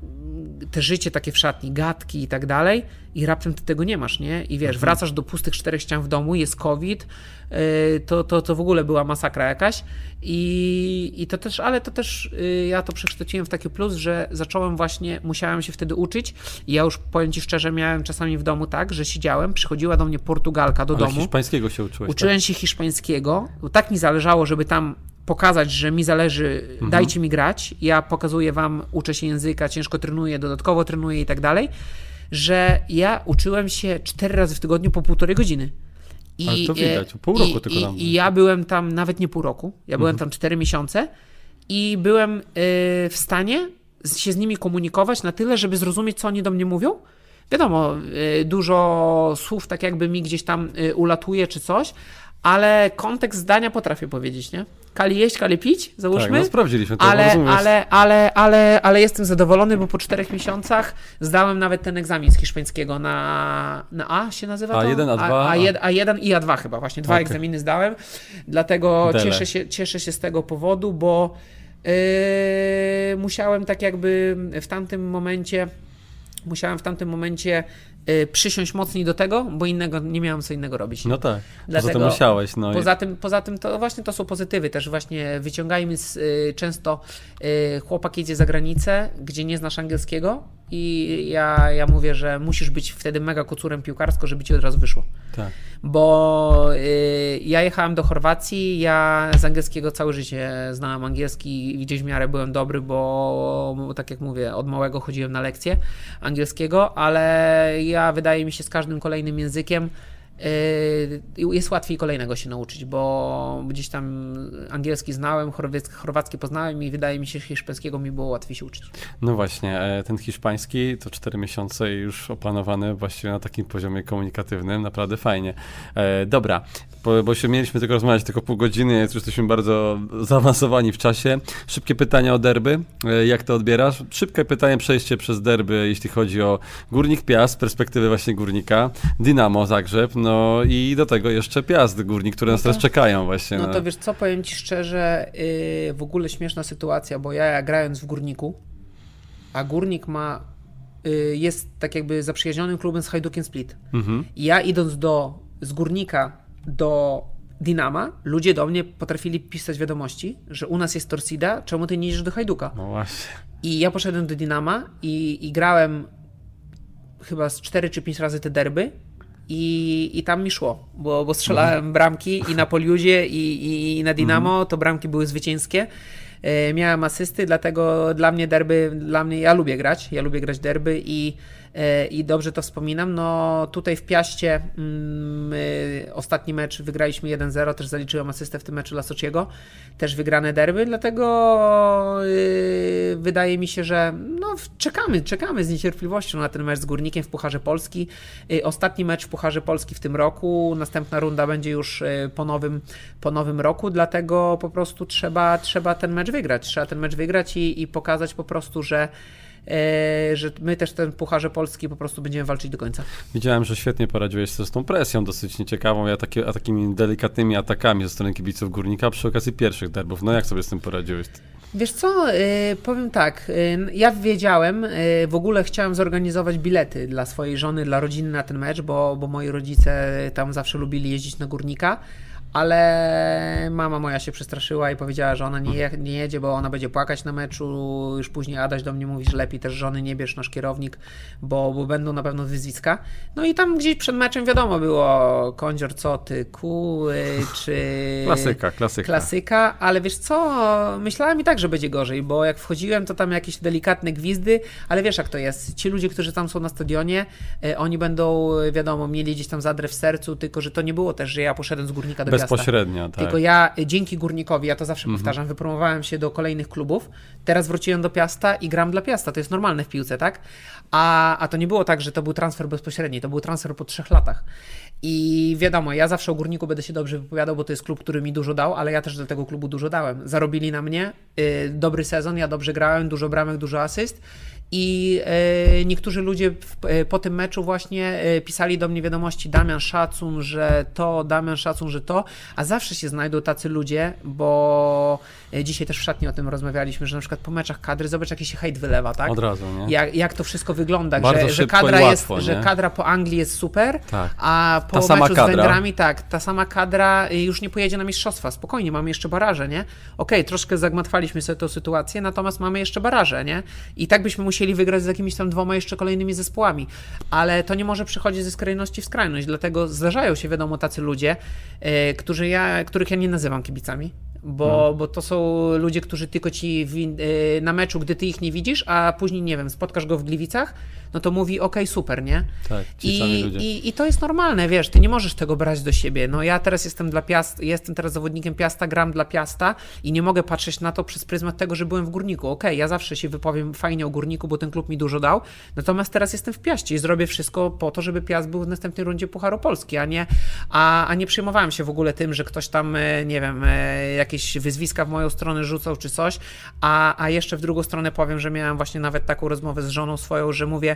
te życie takie w szatni, gadki i tak dalej, i raptem ty tego nie masz, nie? I wiesz, mhm. wracasz do pustych czterech ścian w domu, jest COVID, yy, to, to, to w ogóle była masakra jakaś. I, i to też, ale to też yy, ja to przekształciłem w taki plus, że zacząłem właśnie, musiałem się wtedy uczyć. I ja już powiem ci szczerze, miałem czasami w domu tak, że siedziałem, przychodziła do mnie Portugalka do ale domu. hiszpańskiego się uczyłeś. Uczyłem tak? się hiszpańskiego, tak mi zależało, żeby tam pokazać, że mi zależy, mhm. dajcie mi grać, ja pokazuję wam, uczę się języka, ciężko trenuję, dodatkowo trenuję i tak dalej, że ja uczyłem się cztery razy w tygodniu po półtorej godziny. I, Ale to widać, pół roku i, tylko i, I ja byłem tam nawet nie pół roku, ja byłem mhm. tam cztery miesiące i byłem y, w stanie się z nimi komunikować na tyle, żeby zrozumieć, co oni do mnie mówią. Wiadomo, y, dużo słów tak jakby mi gdzieś tam ulatuje czy coś, ale kontekst zdania potrafię powiedzieć, nie? Kali jeść, kali pić, załóżmy. Tak, no sprawdziliśmy to, ale, ale, ale, ale, ale jestem zadowolony, bo po czterech miesiącach zdałem nawet ten egzamin z hiszpańskiego na, na A się nazywa to? A1, A2. A, A, A1 i A2 chyba, właśnie dwa okay. egzaminy zdałem, dlatego cieszę się, cieszę się z tego powodu, bo yy, musiałem tak jakby w tamtym momencie musiałem w tamtym momencie przysiąść mocniej do tego, bo innego nie miałem co innego robić. No tak. Dlatego, poza tym musiałeś. No poza, i... tym, poza tym to właśnie to są pozytywy też właśnie wyciągajmy z, y, często y, chłopak jedzie za granicę, gdzie nie znasz angielskiego, i ja, ja mówię, że musisz być wtedy mega kocurem piłkarsko, żeby ci od razu wyszło. Tak. Bo y, ja jechałem do Chorwacji, ja z angielskiego całe życie znałem angielski i gdzieś w miarę byłem dobry, bo tak jak mówię, od małego chodziłem na lekcje angielskiego, ale ja wydaje mi się z każdym kolejnym językiem Yy, jest łatwiej kolejnego się nauczyć, bo gdzieś tam angielski znałem, chorwacki poznałem i wydaje mi się, że hiszpańskiego mi było łatwiej się uczyć. No właśnie, e, ten hiszpański to 4 miesiące już opanowany właściwie na takim poziomie komunikatywnym, naprawdę fajnie. E, dobra, bo, się mieliśmy tylko rozmawiać tylko pół godziny, już jesteśmy bardzo zaawansowani w czasie. Szybkie pytania o derby, e, jak to odbierasz? Szybkie pytanie, przejście przez derby, jeśli chodzi o Górnik Piast, z perspektywy właśnie Górnika, Dynamo Zagrzeb, no i do tego jeszcze Piast Górnik, które no nas to, teraz czekają właśnie. No, to wiesz co, powiem Ci szczerze, yy, w ogóle śmieszna sytuacja, bo ja grając w Górniku, a Górnik ma yy, jest tak jakby zaprzyjaźnionym klubem z Hajdukiem Split. Mhm. I ja idąc do, z Górnika do Dynama, ludzie do mnie potrafili pisać wiadomości, że u nas jest Torsida, czemu ty nie idziesz do Hajduka? No właśnie. I ja poszedłem do Dynama i, i grałem chyba z 4 czy 5 razy te derby i, i tam mi szło, bo, bo strzelałem mhm. bramki i na Poliudzie i, i, i na Dinamo, mhm. to bramki były zwycięskie. E, miałem asysty, dlatego dla mnie derby, dla mnie, ja lubię grać, ja lubię grać derby i i dobrze to wspominam. No tutaj w Piaście mm, ostatni mecz wygraliśmy 1-0, też zaliczyłem asystę w tym meczu dla Sociego, też wygrane derby, dlatego yy, wydaje mi się, że no, czekamy, czekamy z niecierpliwością na ten mecz z Górnikiem w Pucharze Polski. Yy, ostatni mecz w Pucharze Polski w tym roku, następna runda będzie już yy, po nowym, po nowym roku, dlatego po prostu trzeba, trzeba ten mecz wygrać, trzeba ten mecz wygrać i, i pokazać po prostu, że E, że my też ten Pucharze Polski po prostu będziemy walczyć do końca. Widziałem, że świetnie poradziłeś sobie z tą presją dosyć nieciekawą, a, takie, takimi delikatnymi atakami ze strony kibiców Górnika przy okazji pierwszych derbów. No jak sobie z tym poradziłeś? Wiesz co, e, powiem tak, e, ja wiedziałem, w ogóle chciałem zorganizować bilety dla swojej żony, dla rodziny na ten mecz, bo, bo moi rodzice tam zawsze lubili jeździć na Górnika ale mama moja się przestraszyła i powiedziała, że ona nie, nie jedzie, bo ona będzie płakać na meczu. Już później Adaś do mnie mówi, że lepiej też żony nie bierz nasz kierownik, bo, bo będą na pewno wyzwiska. No i tam gdzieś przed meczem wiadomo było kądzior, co ty, kuły, czy... Klasyka, klasyka. Klasyka, ale wiesz co, myślałem i tak, że będzie gorzej, bo jak wchodziłem, to tam jakieś delikatne gwizdy, ale wiesz jak to jest. Ci ludzie, którzy tam są na stadionie, e, oni będą, wiadomo, mieli gdzieś tam zadrę w sercu, tylko że to nie było też, że ja poszedłem z górnika do Bezpośrednio, tak. Tylko ja dzięki Górnikowi, ja to zawsze mhm. powtarzam, wypromowałem się do kolejnych klubów, teraz wróciłem do Piasta i gram dla Piasta, to jest normalne w piłce, tak? A, a to nie było tak, że to był transfer bezpośredni, to był transfer po trzech latach. I wiadomo, ja zawsze o Górniku będę się dobrze wypowiadał, bo to jest klub, który mi dużo dał, ale ja też do tego klubu dużo dałem. Zarobili na mnie, yy, dobry sezon, ja dobrze grałem, dużo bramek, dużo asyst i e, niektórzy ludzie e, po tym meczu właśnie e, pisali do mnie wiadomości Damian Szacun, że to, Damian Szacun, że to, a zawsze się znajdą tacy ludzie, bo dzisiaj też w szatni o tym rozmawialiśmy, że na przykład po meczach kadry zobacz jaki się hejt wylewa, tak? Od razu, nie? Jak, jak to wszystko wygląda, że, że, kadra łatwo, jest, że kadra po Anglii jest super, tak. a po ta meczu z Węgrami tak, ta sama kadra już nie pojedzie na mistrzostwa, spokojnie, mamy jeszcze baraże, nie? Okej, okay, troszkę zagmatwaliśmy sobie tę sytuację, natomiast mamy jeszcze baraże, nie? I tak byśmy musieli musieli wygrać z jakimiś tam dwoma jeszcze kolejnymi zespołami, ale to nie może przychodzić ze skrajności w skrajność, dlatego zdarzają się, wiadomo, tacy ludzie, yy, którzy ja, których ja nie nazywam kibicami, bo, no. bo to są ludzie, którzy tylko ci w, yy, na meczu, gdy ty ich nie widzisz, a później, nie wiem, spotkasz go w Gliwicach, no to mówi, okej, okay, super, nie? Tak, I, i, I to jest normalne, wiesz, ty nie możesz tego brać do siebie. No ja teraz jestem dla Piast, jestem teraz zawodnikiem Piasta, gram dla Piasta i nie mogę patrzeć na to przez pryzmat tego, że byłem w Górniku. Okej, okay, ja zawsze się wypowiem fajnie o Górniku, bo ten klub mi dużo dał, natomiast teraz jestem w Piaście i zrobię wszystko po to, żeby Piast był w następnej rundzie Pucharu Polski, a nie, a, a nie przejmowałem się w ogóle tym, że ktoś tam, e, nie wiem, e, jakieś wyzwiska w moją stronę rzucał czy coś, a, a jeszcze w drugą stronę powiem, że miałem właśnie nawet taką rozmowę z żoną swoją, że mówię,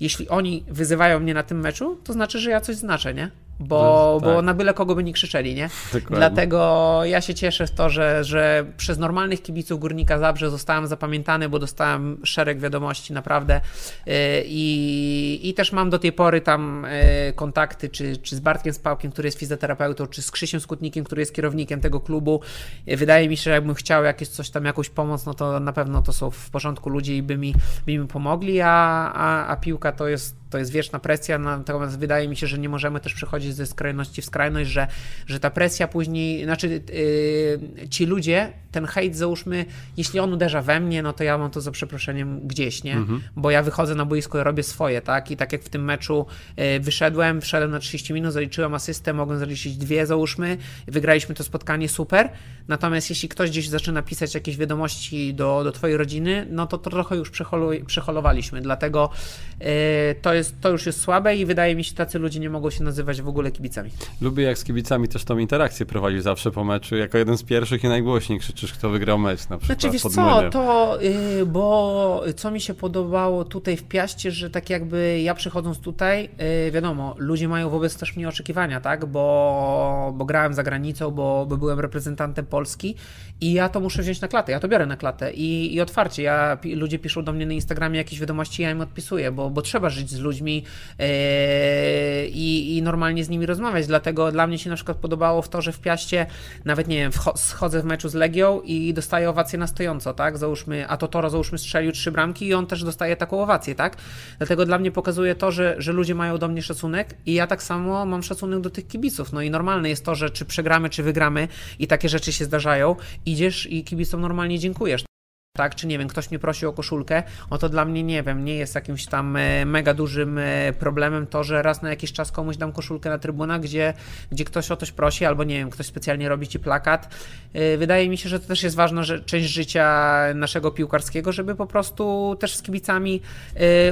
jeśli oni wyzywają mnie na tym meczu, to znaczy, że ja coś znaczę, nie? bo, tak. bo na byle kogo by nie krzyczeli, nie? Dokładnie. Dlatego ja się cieszę w to, że, że przez normalnych kibiców Górnika Zabrze zostałem zapamiętany, bo dostałem szereg wiadomości naprawdę y, i, i też mam do tej pory tam y, kontakty, czy, czy z Bartkiem Spałkiem, który jest fizjoterapeutą, czy z Krzysiem Skutnikiem, który jest kierownikiem tego klubu. Y, wydaje mi się, że jakbym chciał jakieś coś tam, jakąś pomoc, no to na pewno to są w porządku ludzie i by mi, by mi pomogli, a, a, a piłka to jest to jest wieczna presja, natomiast wydaje mi się, że nie możemy też przechodzić ze skrajności w skrajność, że, że ta presja później, znaczy yy, ci ludzie, ten hejt załóżmy, jeśli on uderza we mnie, no to ja mam to za przeproszeniem gdzieś, nie? Mhm. Bo ja wychodzę na boisko i robię swoje, tak? I tak jak w tym meczu yy, wyszedłem, wszedłem na 30 minut, zaliczyłem asystę, mogłem zaliczyć dwie, załóżmy, wygraliśmy to spotkanie, super. Natomiast jeśli ktoś gdzieś zaczyna pisać jakieś wiadomości do, do twojej rodziny, no to, to trochę już przeholowaliśmy, dlatego yy, to jest, to już jest słabe i wydaje mi się, tacy ludzie nie mogą się nazywać w ogóle kibicami. Lubię jak z kibicami też tą interakcję prowadzisz zawsze po meczu, jako jeden z pierwszych i najgłośniej krzyczysz, kto wygrał mecz na przykład Znaczy wiesz co, to, yy, bo co mi się podobało tutaj w Piaście, że tak jakby ja przychodząc tutaj, yy, wiadomo, ludzie mają wobec też mnie oczekiwania, tak, bo, bo grałem za granicą, bo, bo byłem reprezentantem Polski i ja to muszę wziąć na klatę, ja to biorę na klatę i, i otwarcie, ja, ludzie piszą do mnie na Instagramie jakieś wiadomości, ja im odpisuję, bo, bo trzeba żyć z ludźmi yy, i, i normalnie z nimi rozmawiać, dlatego dla mnie się na przykład podobało w to, że w Piaście nawet, nie wiem, schodzę w meczu z Legią i dostaję owację na stojąco, tak, załóżmy, a to Toro załóżmy strzelił trzy bramki i on też dostaje taką owację, tak, dlatego dla mnie pokazuje to, że, że ludzie mają do mnie szacunek i ja tak samo mam szacunek do tych kibiców, no i normalne jest to, że czy przegramy, czy wygramy i takie rzeczy się zdarzają, idziesz i kibicom normalnie dziękujesz tak, czy nie wiem, ktoś mnie prosi o koszulkę, no to dla mnie, nie wiem, nie jest jakimś tam e, mega dużym e, problemem to, że raz na jakiś czas komuś dam koszulkę na trybunach, gdzie, gdzie ktoś o coś prosi, albo nie wiem, ktoś specjalnie robi ci plakat. E, wydaje mi się, że to też jest ważna część życia naszego piłkarskiego, żeby po prostu też z kibicami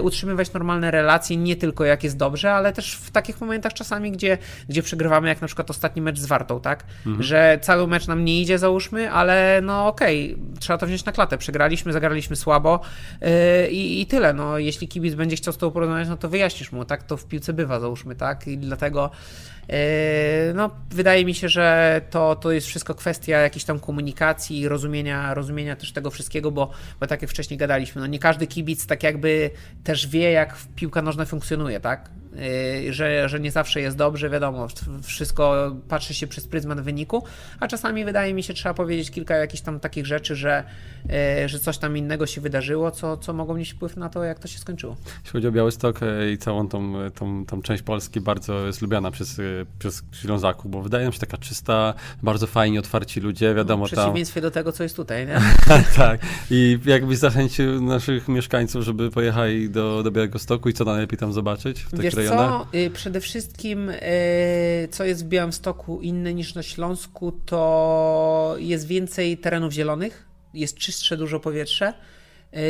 utrzymywać normalne relacje, nie tylko jak jest dobrze, ale też w takich momentach czasami, gdzie, gdzie przegrywamy, jak na przykład ostatni mecz z Wartą, tak, mhm. że cały mecz nam nie idzie, załóżmy, ale no okej, okay, trzeba to wziąć na klatę, przegraliśmy, zagraliśmy słabo yy, i tyle. No, jeśli kibic będzie chciał z tobą porozmawiać, no to wyjaśnisz mu, tak? To w piłce bywa, załóżmy, tak? I dlatego no, wydaje mi się, że to, to jest wszystko kwestia jakiejś tam komunikacji i rozumienia, rozumienia też tego wszystkiego, bo, bo tak jak wcześniej gadaliśmy, no nie każdy kibic tak jakby też wie, jak piłka nożna funkcjonuje, tak? Y, że, że nie zawsze jest dobrze, wiadomo, wszystko patrzy się przez pryzmat wyniku, a czasami wydaje mi się, trzeba powiedzieć kilka jakichś tam takich rzeczy, że, y, że coś tam innego się wydarzyło, co, co mogą mieć wpływ na to, jak to się skończyło. Jeśli chodzi o Białystok y, i całą tą, tą, tą część Polski, bardzo jest lubiana przez, przez Ślązaków, bo wydaje mi się taka czysta, bardzo fajni, otwarci ludzie, wiadomo W przeciwieństwie tam... do tego, co jest tutaj, nie? tak, i jakbyś zachęcił naszych mieszkańców, żeby pojechali do, do Białegostoku i co najlepiej tam zobaczyć w tych co? Y, przede wszystkim, y, co jest w Białymstoku inne niż na Śląsku, to jest więcej terenów zielonych, jest czystsze dużo powietrze,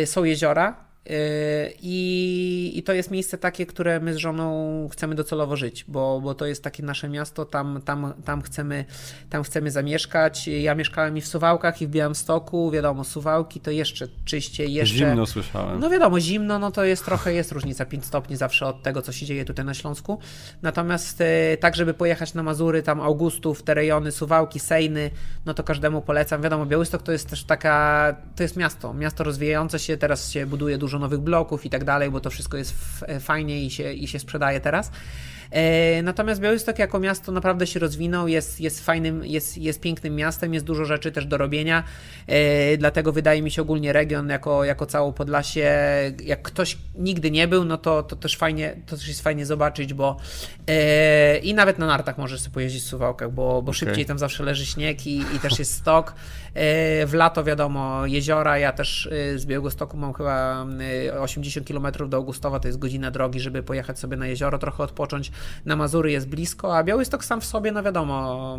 y, są jeziora, i, I to jest miejsce takie, które my z żoną chcemy docelowo żyć, bo, bo to jest takie nasze miasto, tam, tam, tam, chcemy, tam chcemy zamieszkać. Ja mieszkałem i w Suwałkach, i w Białymstoku. Wiadomo, Suwałki to jeszcze czyściej, jeszcze. Zimno słyszałem. No wiadomo, zimno, no to jest trochę, jest różnica 5 stopni zawsze od tego, co się dzieje tutaj na Śląsku. Natomiast e, tak, żeby pojechać na Mazury, tam Augustów, te rejony, Suwałki, Sejny, no to każdemu polecam. Wiadomo, Białystok to jest też taka, to jest miasto, miasto rozwijające się, teraz się buduje dużo dużo nowych bloków i tak dalej, bo to wszystko jest fajnie i się, i się sprzedaje teraz. E, natomiast Białystok jako miasto naprawdę się rozwinął, jest, jest fajnym, jest, jest pięknym miastem, jest dużo rzeczy też do robienia, e, dlatego wydaje mi się ogólnie region jako, jako całą Podlasie, jak ktoś nigdy nie był, no to, to też fajnie, to też jest fajnie zobaczyć, bo e, i nawet na nartach możesz sobie pojeździć w Suwałkach, bo, bo okay. szybciej tam zawsze leży śnieg i, i też jest stok. W lato wiadomo jeziora, ja też z Białegostoku mam chyba 80 km do Augustowa, to jest godzina drogi, żeby pojechać sobie na jezioro, trochę odpocząć na Mazury jest blisko, a Białystok sam w sobie, no wiadomo,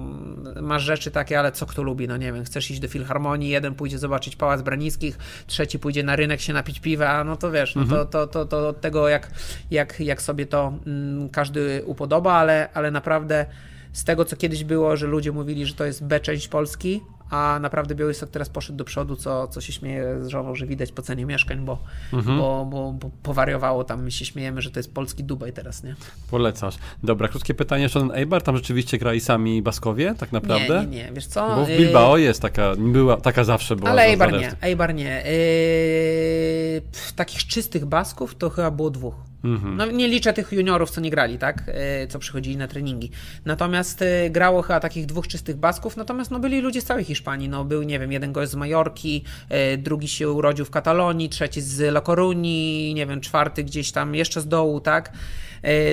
masz rzeczy takie, ale co kto lubi, no nie wiem, chcesz iść do Filharmonii, jeden pójdzie zobaczyć Pałac Branickich, trzeci pójdzie na rynek się napić piwa, no to wiesz, no to, mhm. to, to, to od tego jak, jak, jak sobie to mm, każdy upodoba, ale, ale naprawdę z tego, co kiedyś było, że ludzie mówili, że to jest B część Polski, a naprawdę Białystok teraz poszedł do przodu, co, co się śmieje z żoną, że widać po cenie mieszkań, bo, mhm. bo, bo, bo, powariowało tam, my się śmiejemy, że to jest polski Dubaj teraz, nie? Polecasz. Dobra, krótkie pytanie jeszcze ten Eibar, tam rzeczywiście grali sami Baskowie, tak naprawdę? Nie, nie, nie, wiesz co? Bo w Bilbao jest taka, była, taka zawsze była. Ale Eibar nie, Eibar nie. Yy, takich czystych Basków to chyba było dwóch. Mhm. No, nie liczę tych juniorów, co nie grali, tak? E, co przychodzili na treningi. Natomiast e, grało chyba takich dwóch czystych basków, natomiast no, byli ludzie z całej Hiszpanii. No, był, nie wiem, jeden gość z Majorki, e, drugi się urodził w Katalonii, trzeci z La Coruni, nie wiem, czwarty gdzieś tam jeszcze z dołu, tak?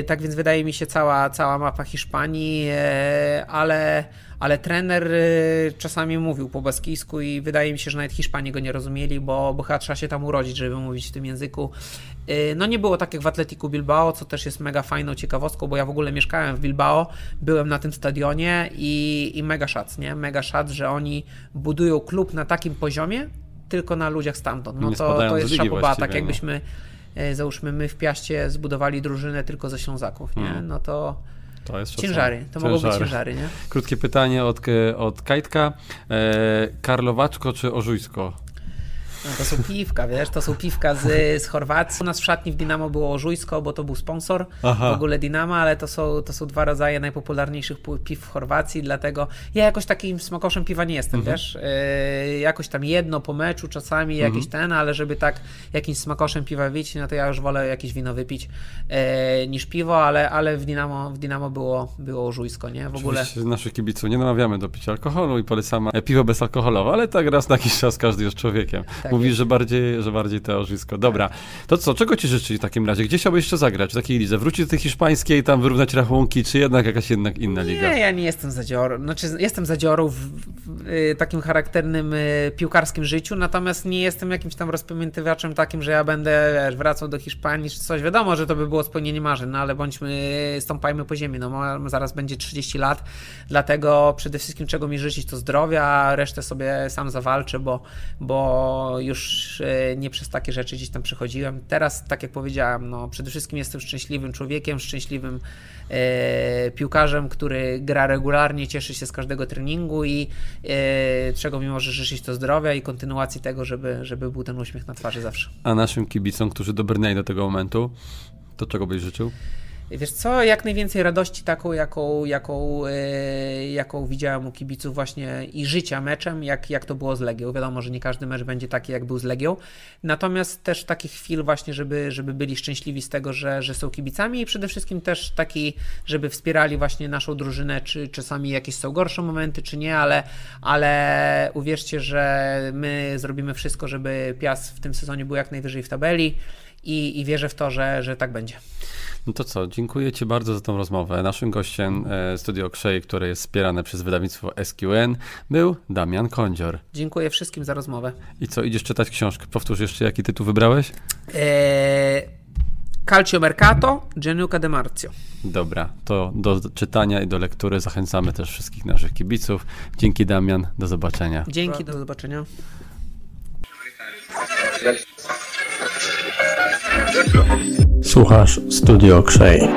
Tak więc wydaje mi się cała, cała mapa Hiszpanii, ale ale trener czasami mówił po baskijsku i wydaje mi się, że nawet Hiszpanie go nie rozumieli, bo, bo chyba trzeba się tam urodzić, żeby mówić w tym języku. Y, no nie było tak jak w Atletiku Bilbao, co też jest mega fajną ciekawostką, bo ja w ogóle mieszkałem w Bilbao, byłem na tym stadionie i, i mega szac, nie? Mega szac, że oni budują klub na takim poziomie, tylko na ludziach stamtąd. No to, to jest szapoba, tak no. jakbyśmy no. załóżmy my w Piaście zbudowali drużynę tylko ze Ślązaków, nie? Hmm. No to... To jest ciężary, to ciężary. mogą być ciężary, nie? Krótkie pytanie od, od Kajtka. E, Karlowaczko czy Ożujsko? No, to są piwka, wiesz, to są piwka z, z Chorwacji. U nas w szatni w Dinamo było Żujsko, bo to był sponsor Aha. w ogóle Dinama, ale to są, to są dwa rodzaje najpopularniejszych piw w Chorwacji, dlatego ja jakoś takim smakoszem piwa nie jestem, mhm. wiesz. Yy, jakoś tam jedno po meczu czasami, mhm. jakiś ten, ale żeby tak jakimś smakoszem piwa wypić, no to ja już wolę jakieś wino wypić yy, niż piwo, ale, ale w Dinamo, w Dinamo było, było Żujsko, nie? W ogóle. Oczywiście naszych kibiców nie namawiamy do picia alkoholu i polecamy piwo bezalkoholowe, ale tak raz na jakiś czas każdy jest człowiekiem. Tak. Mówisz, że bardziej, że bardziej teorzysko. Dobra, to co, czego ci życzyć w takim razie? Gdzie chciałbyś jeszcze zagrać w takiej lidze? Wrócić do tej hiszpańskiej, tam wyrównać rachunki, czy jednak jakaś jednak inna liga? Nie, ja nie jestem zadziorą. Znaczy, jestem zadziorą w, w, w y, takim charakternym y, piłkarskim życiu, natomiast nie jestem jakimś tam rozpamiętywaczem takim, że ja będę wiesz, wracał do Hiszpanii czy coś. Wiadomo, że to by było spełnienie marzeń, no ale bądźmy, stąpajmy po ziemi. No, zaraz będzie 30 lat, dlatego przede wszystkim czego mi życzyć to zdrowia, a resztę sobie sam zawalczę, bo, bo już E, nie przez takie rzeczy gdzieś tam przechodziłem. Teraz, tak jak powiedziałem, no, przede wszystkim jestem szczęśliwym człowiekiem, szczęśliwym e, piłkarzem, który gra regularnie, cieszy się z każdego treningu i e, czego mi może życzyć to zdrowia i kontynuacji tego, żeby, żeby był ten uśmiech na twarzy zawsze. A naszym kibicom, którzy dobrnęli do tego momentu, to czego byś życzył? Wiesz co, jak najwięcej radości taką, jaką, jaką, yy, jaką widziałem u kibiców właśnie i życia meczem, jak, jak to było z Legią. Wiadomo, że nie każdy mecz będzie taki, jak był z Legią. Natomiast też takich chwil właśnie, żeby, żeby byli szczęśliwi z tego, że, że są kibicami i przede wszystkim też taki, żeby wspierali właśnie naszą drużynę, czy czasami jakieś są gorsze momenty, czy nie, ale, ale uwierzcie, że my zrobimy wszystko, żeby Piast w tym sezonie był jak najwyżej w tabeli i, i wierzę w to, że, że tak będzie. No to co, dziękuję Ci bardzo za tą rozmowę. Naszym gościem e, Studio Krzej, które jest wspierane przez wydawnictwo SQN, był Damian Kądzior. Dziękuję wszystkim za rozmowę. I co, idziesz czytać książkę? Powtórz jeszcze, jaki tytuł wybrałeś? Eee, Calcio Mercato, Gianluca De Marzio. Dobra, to do czytania i do lektury zachęcamy też wszystkich naszych kibiców. Dzięki Damian, do zobaczenia. Dzięki, do zobaczenia. Słuchasz Studio Krzej.